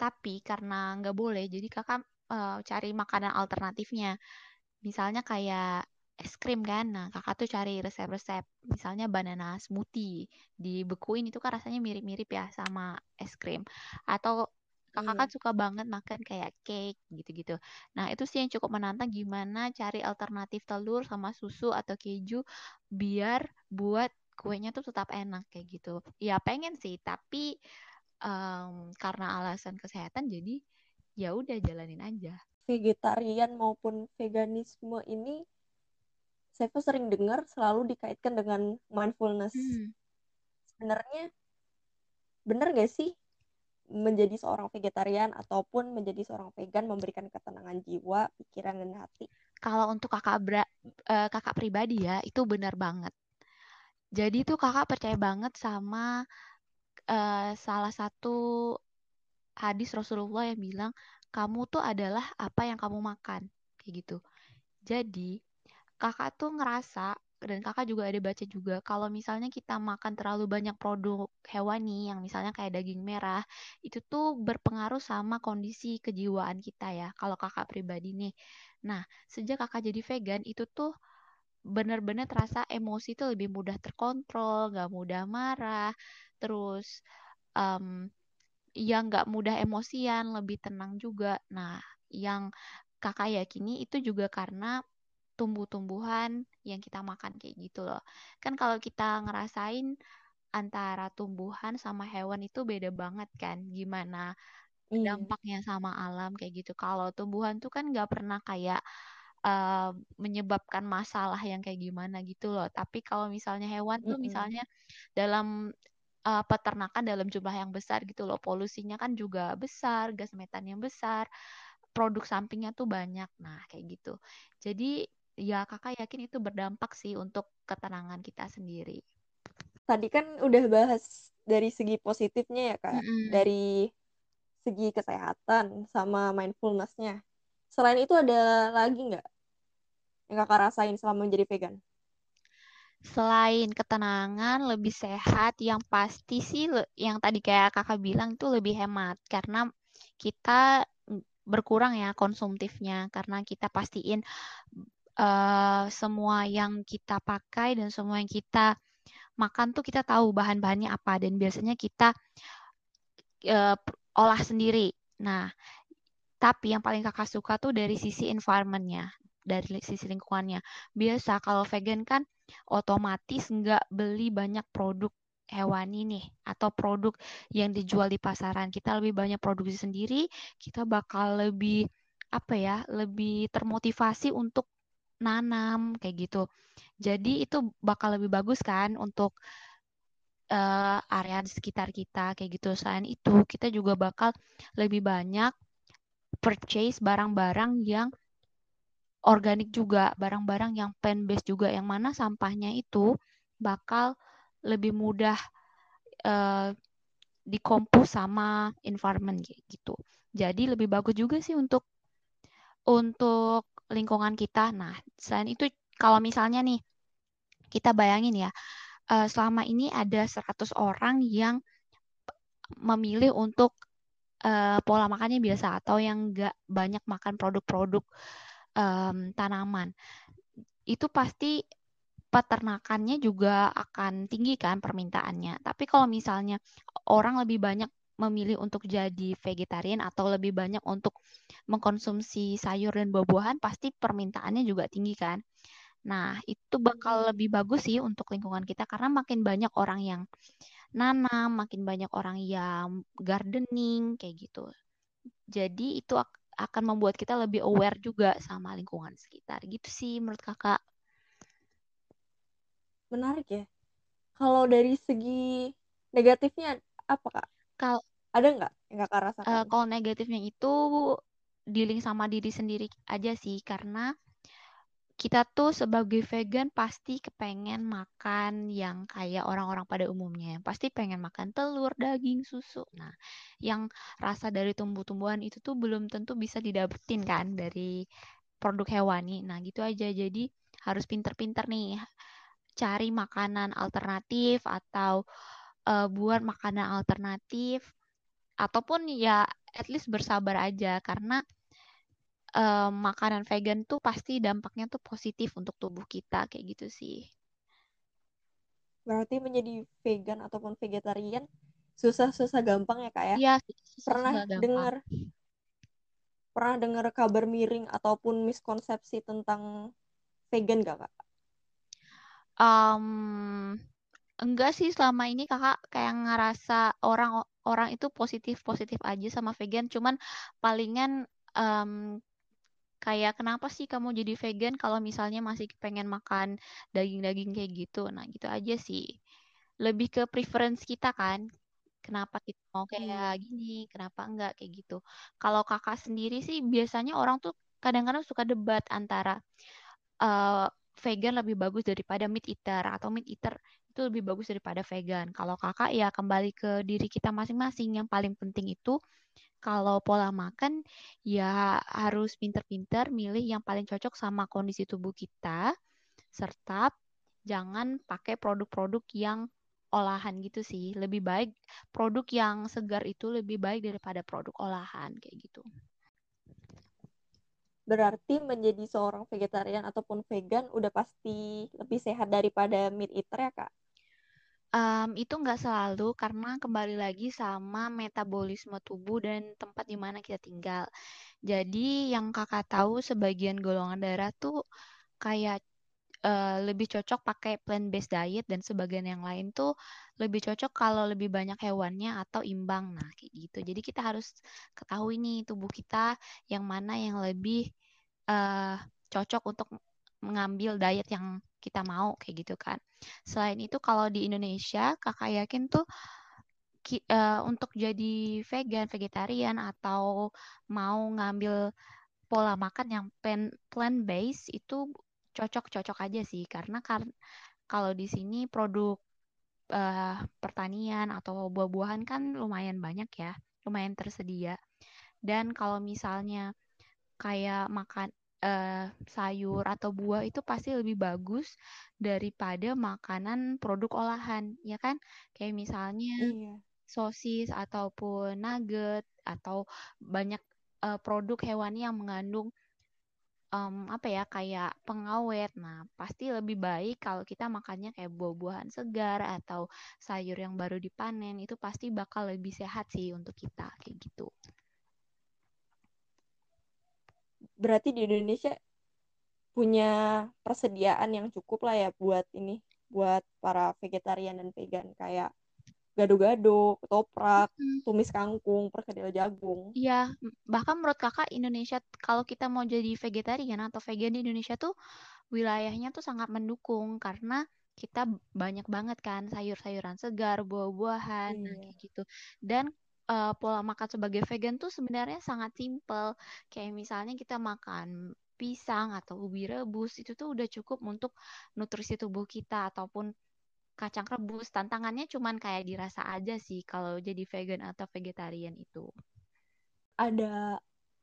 Tapi karena nggak boleh, jadi kakak uh, cari makanan alternatifnya. Misalnya kayak es krim kan. Nah, kakak tuh cari resep-resep. Misalnya banana smoothie. Dibekuin itu kan rasanya mirip-mirip ya sama es krim. Atau kakak kan hmm. suka banget makan kayak cake gitu-gitu. Nah, itu sih yang cukup menantang gimana cari alternatif telur sama susu atau keju biar buat kuenya tuh tetap enak kayak gitu. Ya pengen sih, tapi um, karena alasan kesehatan jadi ya udah jalanin aja. Vegetarian maupun veganisme ini saya tuh sering dengar selalu dikaitkan dengan mindfulness. Hmm. Sebenarnya benar gak sih menjadi seorang vegetarian ataupun menjadi seorang vegan memberikan ketenangan jiwa, pikiran dan hati? Kalau untuk kakak bra, uh, kakak pribadi ya itu benar banget. Jadi tuh kakak percaya banget sama uh, salah satu hadis Rasulullah yang bilang kamu tuh adalah apa yang kamu makan kayak gitu. Jadi kakak tuh ngerasa dan kakak juga ada baca juga kalau misalnya kita makan terlalu banyak produk hewani yang misalnya kayak daging merah itu tuh berpengaruh sama kondisi kejiwaan kita ya kalau kakak pribadi nih nah sejak kakak jadi vegan itu tuh benar-benar terasa emosi tuh lebih mudah terkontrol gak mudah marah terus um, yang gak mudah emosian lebih tenang juga nah yang kakak yakini itu juga karena tumbuh-tumbuhan yang kita makan kayak gitu loh. Kan kalau kita ngerasain antara tumbuhan sama hewan itu beda banget kan gimana iya. dampaknya sama alam kayak gitu. Kalau tumbuhan tuh kan nggak pernah kayak uh, menyebabkan masalah yang kayak gimana gitu loh. Tapi kalau misalnya hewan tuh mm -hmm. misalnya dalam uh, peternakan dalam jumlah yang besar gitu loh, polusinya kan juga besar, gas metan yang besar, produk sampingnya tuh banyak. Nah, kayak gitu. Jadi ya kakak yakin itu berdampak sih untuk ketenangan kita sendiri. Tadi kan udah bahas dari segi positifnya ya kak, mm -hmm. dari segi kesehatan sama mindfulnessnya. Selain itu ada lagi nggak yang kakak rasain selama menjadi vegan? Selain ketenangan, lebih sehat, yang pasti sih yang tadi kayak kakak bilang itu lebih hemat karena kita berkurang ya konsumtifnya karena kita pastiin uh, semua yang kita pakai dan semua yang kita makan tuh kita tahu bahan-bahannya apa dan biasanya kita uh, olah sendiri. Nah, tapi yang paling kakak suka tuh dari sisi environmentnya, dari sisi lingkungannya. Biasa kalau vegan kan otomatis nggak beli banyak produk hewani nih atau produk yang dijual di pasaran. Kita lebih banyak produksi sendiri, kita bakal lebih apa ya, lebih termotivasi untuk nanam kayak gitu. Jadi itu bakal lebih bagus kan untuk uh, area di sekitar kita kayak gitu. Selain itu, kita juga bakal lebih banyak purchase barang-barang yang organik juga, barang-barang yang plant based juga yang mana sampahnya itu bakal lebih mudah uh, dikompos sama environment gitu. Jadi lebih bagus juga sih untuk untuk lingkungan kita. Nah, selain itu kalau misalnya nih kita bayangin ya, uh, selama ini ada 100 orang yang memilih untuk uh, pola makannya biasa atau yang nggak banyak makan produk-produk um, tanaman. Itu pasti peternakannya juga akan tinggi kan permintaannya. Tapi kalau misalnya orang lebih banyak memilih untuk jadi vegetarian atau lebih banyak untuk mengkonsumsi sayur dan buah-buahan, pasti permintaannya juga tinggi kan. Nah, itu bakal hmm. lebih bagus sih untuk lingkungan kita karena makin banyak orang yang nanam, makin banyak orang yang gardening kayak gitu. Jadi itu akan membuat kita lebih aware juga sama lingkungan sekitar. Gitu sih menurut Kakak. Menarik ya. Kalau dari segi negatifnya apa, Kak? Kalau ada nggak yang kakak rasakan? Uh, kalau negatifnya itu dealing sama diri sendiri aja sih karena kita tuh sebagai vegan pasti kepengen makan yang kayak orang-orang pada umumnya. Pasti pengen makan telur, daging, susu. Nah, yang rasa dari tumbuh-tumbuhan itu tuh belum tentu bisa didapetin kan dari produk hewani. Nah, gitu aja. Jadi harus pinter-pinter nih cari makanan alternatif atau uh, buat makanan alternatif ataupun ya at least bersabar aja karena um, makanan vegan tuh pasti dampaknya tuh positif untuk tubuh kita kayak gitu sih. Berarti menjadi vegan ataupun vegetarian susah-susah gampang ya kak ya? Iya. Pernah dengar pernah dengar kabar miring ataupun miskonsepsi tentang vegan gak kak? Um, enggak sih selama ini kakak kayak ngerasa orang orang itu positif positif aja sama vegan cuman palingan um, kayak kenapa sih kamu jadi vegan kalau misalnya masih pengen makan daging-daging kayak gitu? Nah gitu aja sih. Lebih ke preference kita kan kenapa kita mau kayak hmm. gini kenapa enggak kayak gitu. Kalau kakak sendiri sih biasanya orang tuh kadang-kadang suka debat antara uh, vegan lebih bagus daripada meat eater atau meat eater itu lebih bagus daripada vegan kalau kakak ya kembali ke diri kita masing-masing yang paling penting itu kalau pola makan ya harus pinter-pinter milih yang paling cocok sama kondisi tubuh kita serta jangan pakai produk-produk yang olahan gitu sih. Lebih baik produk yang segar itu lebih baik daripada produk olahan kayak gitu. Berarti menjadi seorang vegetarian ataupun vegan udah pasti lebih sehat daripada meat eater ya, Kak? Um, itu nggak selalu karena kembali lagi sama metabolisme tubuh dan tempat di mana kita tinggal. Jadi yang kakak tahu sebagian golongan darah tuh kayak uh, lebih cocok pakai plant-based diet dan sebagian yang lain tuh lebih cocok kalau lebih banyak hewannya atau imbang. Nah kayak gitu. Jadi kita harus ketahui nih tubuh kita yang mana yang lebih uh, cocok untuk mengambil diet yang kita mau kayak gitu kan. Selain itu kalau di Indonesia kakak yakin tuh ki, uh, untuk jadi vegan, vegetarian atau mau ngambil pola makan yang plant plant based itu cocok-cocok aja sih karena kan kalau di sini produk uh, pertanian atau buah-buahan kan lumayan banyak ya, lumayan tersedia. Dan kalau misalnya kayak makan uh, sayur atau buah itu pasti lebih bagus daripada makanan produk olahan, ya kan? Kayak misalnya iya. sosis ataupun nugget atau banyak uh, produk hewani yang mengandung um, apa ya kayak pengawet. Nah, pasti lebih baik kalau kita makannya kayak buah-buahan segar atau sayur yang baru dipanen itu pasti bakal lebih sehat sih untuk kita kayak gitu berarti di Indonesia punya persediaan yang cukup lah ya buat ini buat para vegetarian dan vegan kayak gado-gado, ketoprak, tumis kangkung, perkedel jagung. Iya, bahkan menurut kakak Indonesia kalau kita mau jadi vegetarian atau vegan di Indonesia tuh wilayahnya tuh sangat mendukung karena kita banyak banget kan sayur-sayuran segar, buah-buahan, iya. kayak gitu. Dan uh, pola makan sebagai vegan tuh sebenarnya sangat simpel. Kayak misalnya kita makan pisang atau ubi rebus itu tuh udah cukup untuk nutrisi tubuh kita ataupun kacang rebus. Tantangannya cuman kayak dirasa aja sih kalau jadi vegan atau vegetarian itu. Ada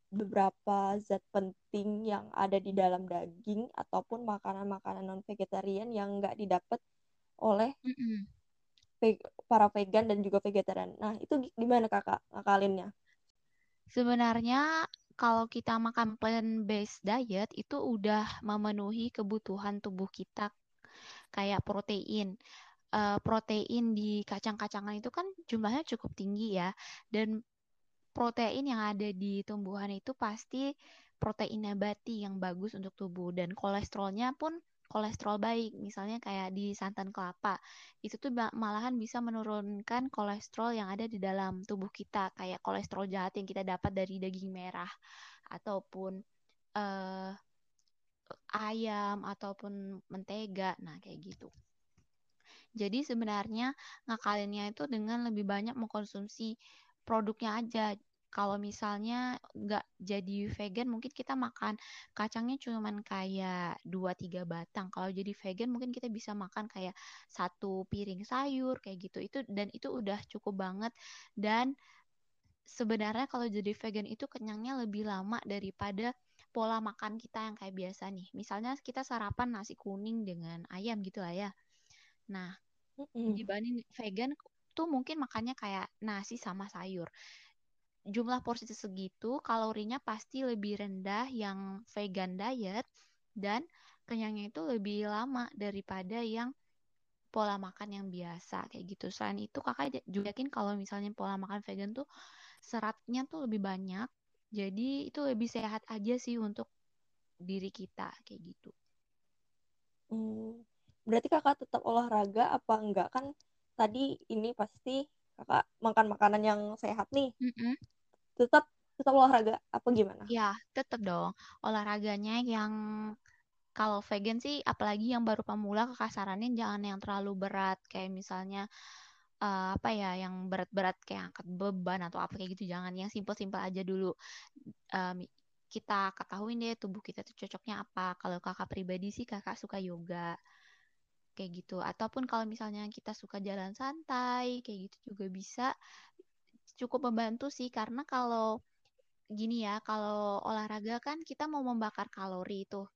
beberapa zat penting yang ada di dalam daging ataupun makanan-makanan non vegetarian yang nggak didapat oleh mm -mm para vegan dan juga vegetarian. Nah, itu gimana kakak ngakalinnya? Sebenarnya kalau kita makan plant-based diet itu udah memenuhi kebutuhan tubuh kita kayak protein. Uh, protein di kacang-kacangan itu kan jumlahnya cukup tinggi ya. Dan protein yang ada di tumbuhan itu pasti protein nabati yang bagus untuk tubuh dan kolesterolnya pun kolesterol baik, misalnya kayak di santan kelapa. Itu tuh malahan bisa menurunkan kolesterol yang ada di dalam tubuh kita, kayak kolesterol jahat yang kita dapat dari daging merah ataupun uh, ayam ataupun mentega. Nah, kayak gitu. Jadi sebenarnya ngakalinnya itu dengan lebih banyak mengkonsumsi produknya aja. Kalau misalnya nggak jadi vegan mungkin kita makan kacangnya cuman kayak 2-3 batang. Kalau jadi vegan mungkin kita bisa makan kayak satu piring sayur kayak gitu. Itu dan itu udah cukup banget dan sebenarnya kalau jadi vegan itu kenyangnya lebih lama daripada pola makan kita yang kayak biasa nih. Misalnya kita sarapan nasi kuning dengan ayam gitu lah ya. Nah, dibanding vegan tuh mungkin makannya kayak nasi sama sayur jumlah porsi segitu kalorinya pasti lebih rendah yang vegan diet dan kenyangnya itu lebih lama daripada yang pola makan yang biasa kayak gitu. Selain itu kakak juga yakin kalau misalnya pola makan vegan tuh seratnya tuh lebih banyak. Jadi itu lebih sehat aja sih untuk diri kita kayak gitu. Hmm, berarti kakak tetap olahraga apa enggak kan tadi ini pasti kakak makan makanan yang sehat nih. Mm -mm tetap tetap olahraga apa gimana? Ya, tetap dong. Olahraganya yang kalau vegan sih apalagi yang baru pemula kekasarannya jangan yang terlalu berat. Kayak misalnya uh, apa ya yang berat-berat kayak angkat beban atau apa kayak gitu. Jangan yang simpel-simpel aja dulu. Um, kita ketahui deh tubuh kita tuh cocoknya apa. Kalau kakak pribadi sih kakak suka yoga kayak gitu. Ataupun kalau misalnya kita suka jalan santai kayak gitu juga bisa cukup membantu sih karena kalau gini ya, kalau olahraga kan kita mau membakar kalori itu.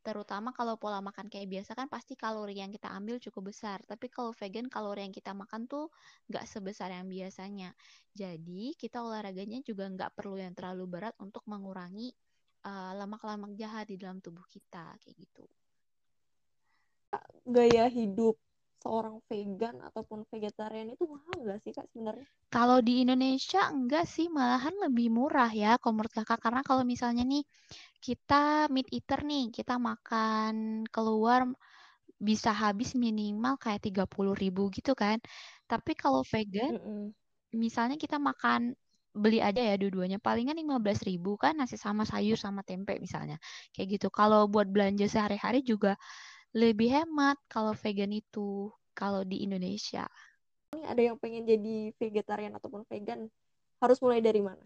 Terutama kalau pola makan kayak biasa kan pasti kalori yang kita ambil cukup besar. Tapi kalau vegan kalori yang kita makan tuh nggak sebesar yang biasanya. Jadi kita olahraganya juga nggak perlu yang terlalu berat untuk mengurangi uh, lemak-lemak jahat di dalam tubuh kita kayak gitu. Gaya hidup seorang vegan ataupun vegetarian itu mahal nggak sih kak sebenarnya? Kalau di Indonesia enggak sih, malahan lebih murah ya kalau menurut kakak. Karena kalau misalnya nih kita meat eater nih, kita makan keluar bisa habis minimal kayak tiga puluh ribu gitu kan. Tapi kalau vegan, mm -mm. misalnya kita makan beli aja ya dua-duanya palingan lima belas ribu kan nasi sama sayur sama tempe misalnya kayak gitu kalau buat belanja sehari-hari juga lebih hemat kalau vegan itu kalau di Indonesia. Ini ada yang pengen jadi vegetarian ataupun vegan, harus mulai dari mana?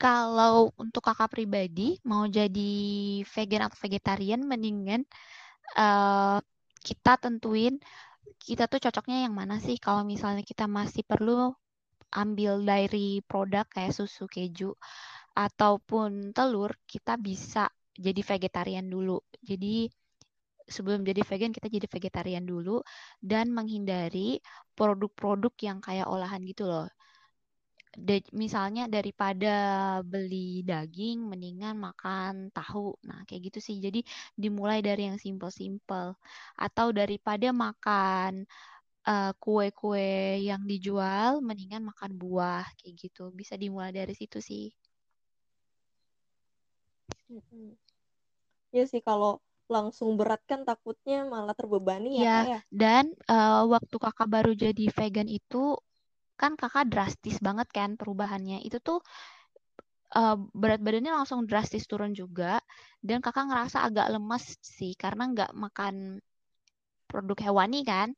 Kalau untuk kakak pribadi mau jadi vegan atau vegetarian, mendingan uh, kita tentuin kita tuh cocoknya yang mana sih. Kalau misalnya kita masih perlu ambil dari produk kayak susu keju ataupun telur, kita bisa jadi vegetarian dulu. Jadi sebelum jadi vegan kita jadi vegetarian dulu dan menghindari produk-produk yang kayak olahan gitu loh. De, misalnya daripada beli daging mendingan makan tahu. Nah, kayak gitu sih. Jadi dimulai dari yang simple-simple atau daripada makan uh, kue-kue yang dijual mendingan makan buah kayak gitu. Bisa dimulai dari situ sih. Ya sih kalau langsung berat kan takutnya malah terbebani ya, ya kak ya. Dan uh, waktu kakak baru jadi vegan itu kan kakak drastis banget kan perubahannya. Itu tuh uh, berat badannya langsung drastis turun juga dan kakak ngerasa agak lemas sih karena nggak makan produk hewani kan.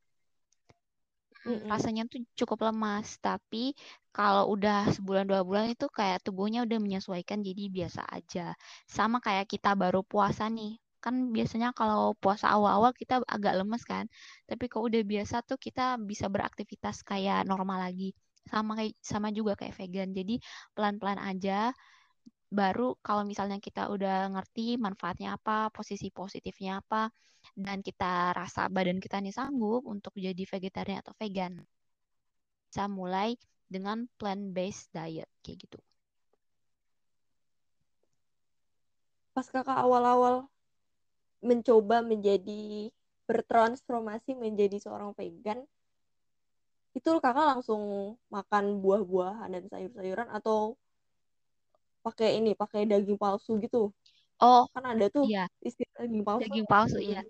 Mm-mm. rasanya tuh cukup lemas tapi kalau udah sebulan dua bulan itu kayak tubuhnya udah menyesuaikan jadi biasa aja sama kayak kita baru puasa nih kan biasanya kalau puasa awal-awal kita agak lemes kan. Tapi kalau udah biasa tuh kita bisa beraktivitas kayak normal lagi. Sama kayak sama juga kayak vegan. Jadi pelan-pelan aja. Baru kalau misalnya kita udah ngerti manfaatnya apa posisi positifnya apa dan kita rasa badan kita nih sanggup untuk jadi vegetarian atau vegan bisa mulai dengan plant based diet kayak gitu. Pas kakak awal-awal mencoba menjadi bertransformasi menjadi seorang vegan itu kakak langsung makan buah-buahan dan sayur-sayuran atau pakai ini pakai daging palsu gitu? Oh kan ada tuh iya. istilah daging palsu. Daging palsu iya.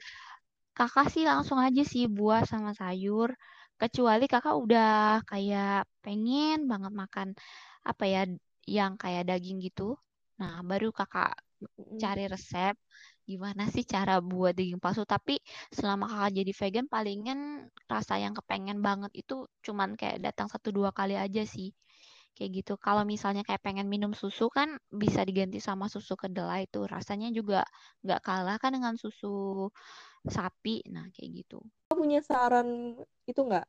Kakak sih langsung aja sih buah sama sayur kecuali kakak udah kayak pengen banget makan apa ya yang kayak daging gitu. Nah baru kakak cari resep gimana sih cara buat daging palsu? Tapi selama kakak jadi vegan palingan rasa yang kepengen banget itu cuman kayak datang satu dua kali aja sih. Kayak gitu. Kalau misalnya kayak pengen minum susu kan bisa diganti sama susu kedelai itu. Rasanya juga nggak kalah kan dengan susu sapi. Nah kayak gitu. Punya saran itu nggak?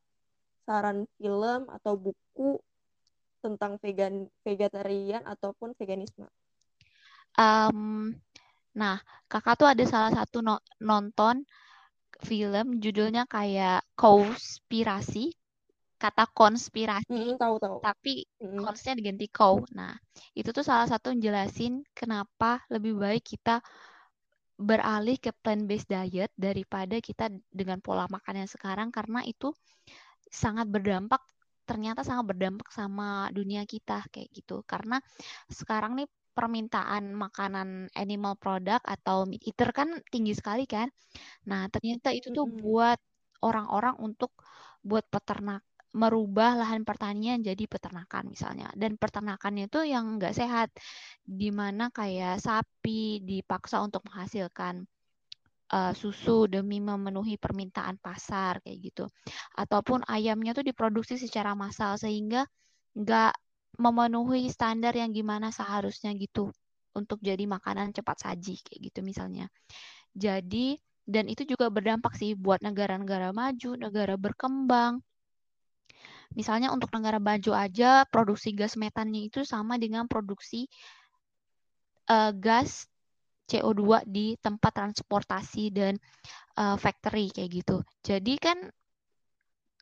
Saran film atau buku tentang vegan vegetarian ataupun veganisme? Um, nah kakak tuh ada salah satu no nonton film judulnya kayak konspirasi kata konspirasi. Mm, tahu tahu. Tapi mm. konsnya diganti cow nah itu tuh salah satu jelasin kenapa lebih baik kita beralih ke plant based diet daripada kita dengan pola makan yang sekarang karena itu sangat berdampak ternyata sangat berdampak sama dunia kita kayak gitu. Karena sekarang nih permintaan makanan animal product atau meat eater kan tinggi sekali kan. Nah, ternyata itu tuh buat orang-orang untuk buat peternak merubah lahan pertanian jadi peternakan misalnya. Dan peternakannya itu yang nggak sehat di mana kayak sapi dipaksa untuk menghasilkan uh, susu demi memenuhi permintaan pasar kayak gitu. Ataupun ayamnya tuh diproduksi secara massal sehingga nggak memenuhi standar yang gimana seharusnya gitu untuk jadi makanan cepat saji kayak gitu misalnya. Jadi dan itu juga berdampak sih buat negara-negara maju, negara berkembang. Misalnya untuk negara maju aja produksi gas metannya itu sama dengan produksi uh, gas CO2 di tempat transportasi dan uh, factory kayak gitu. Jadi kan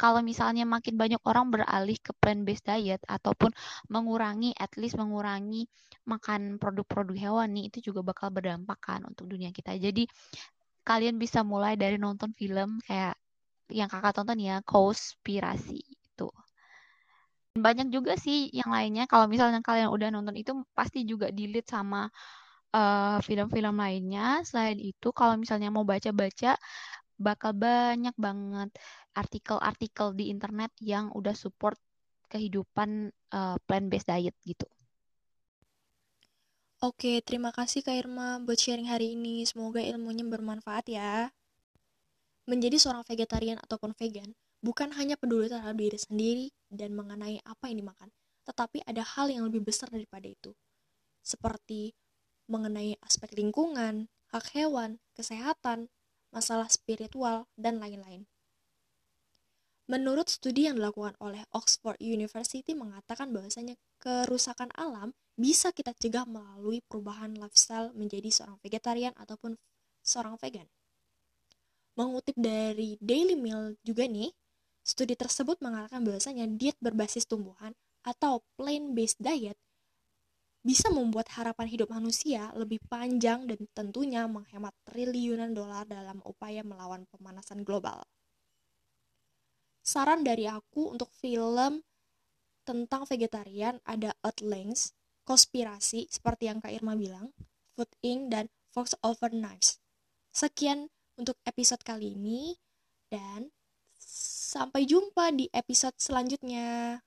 kalau misalnya makin banyak orang beralih ke plant-based diet ataupun mengurangi, at least mengurangi makan produk-produk hewani, itu juga bakal berdampak kan untuk dunia kita. Jadi kalian bisa mulai dari nonton film kayak yang kakak tonton ya, Konspirasi itu. Banyak juga sih yang lainnya. Kalau misalnya kalian udah nonton itu pasti juga dilihat sama eh, film-film uh, lainnya. Selain itu, kalau misalnya mau baca-baca, bakal banyak banget artikel-artikel di internet yang udah support kehidupan uh, plant-based diet gitu. Oke, terima kasih Kak Irma buat sharing hari ini. Semoga ilmunya bermanfaat ya. Menjadi seorang vegetarian ataupun vegan bukan hanya peduli terhadap diri sendiri dan mengenai apa yang dimakan, tetapi ada hal yang lebih besar daripada itu. Seperti mengenai aspek lingkungan, hak hewan, kesehatan, masalah spiritual, dan lain-lain. Menurut studi yang dilakukan oleh Oxford University mengatakan bahwasanya kerusakan alam bisa kita cegah melalui perubahan lifestyle menjadi seorang vegetarian ataupun seorang vegan. Mengutip dari Daily Mail juga nih, studi tersebut mengatakan bahwasanya diet berbasis tumbuhan atau plant-based diet bisa membuat harapan hidup manusia lebih panjang dan tentunya menghemat triliunan dolar dalam upaya melawan pemanasan global. Saran dari aku untuk film tentang vegetarian ada Earthlings, Konspirasi seperti yang Kak Irma bilang, Food Inc. dan Fox Over Knives. Sekian untuk episode kali ini dan sampai jumpa di episode selanjutnya.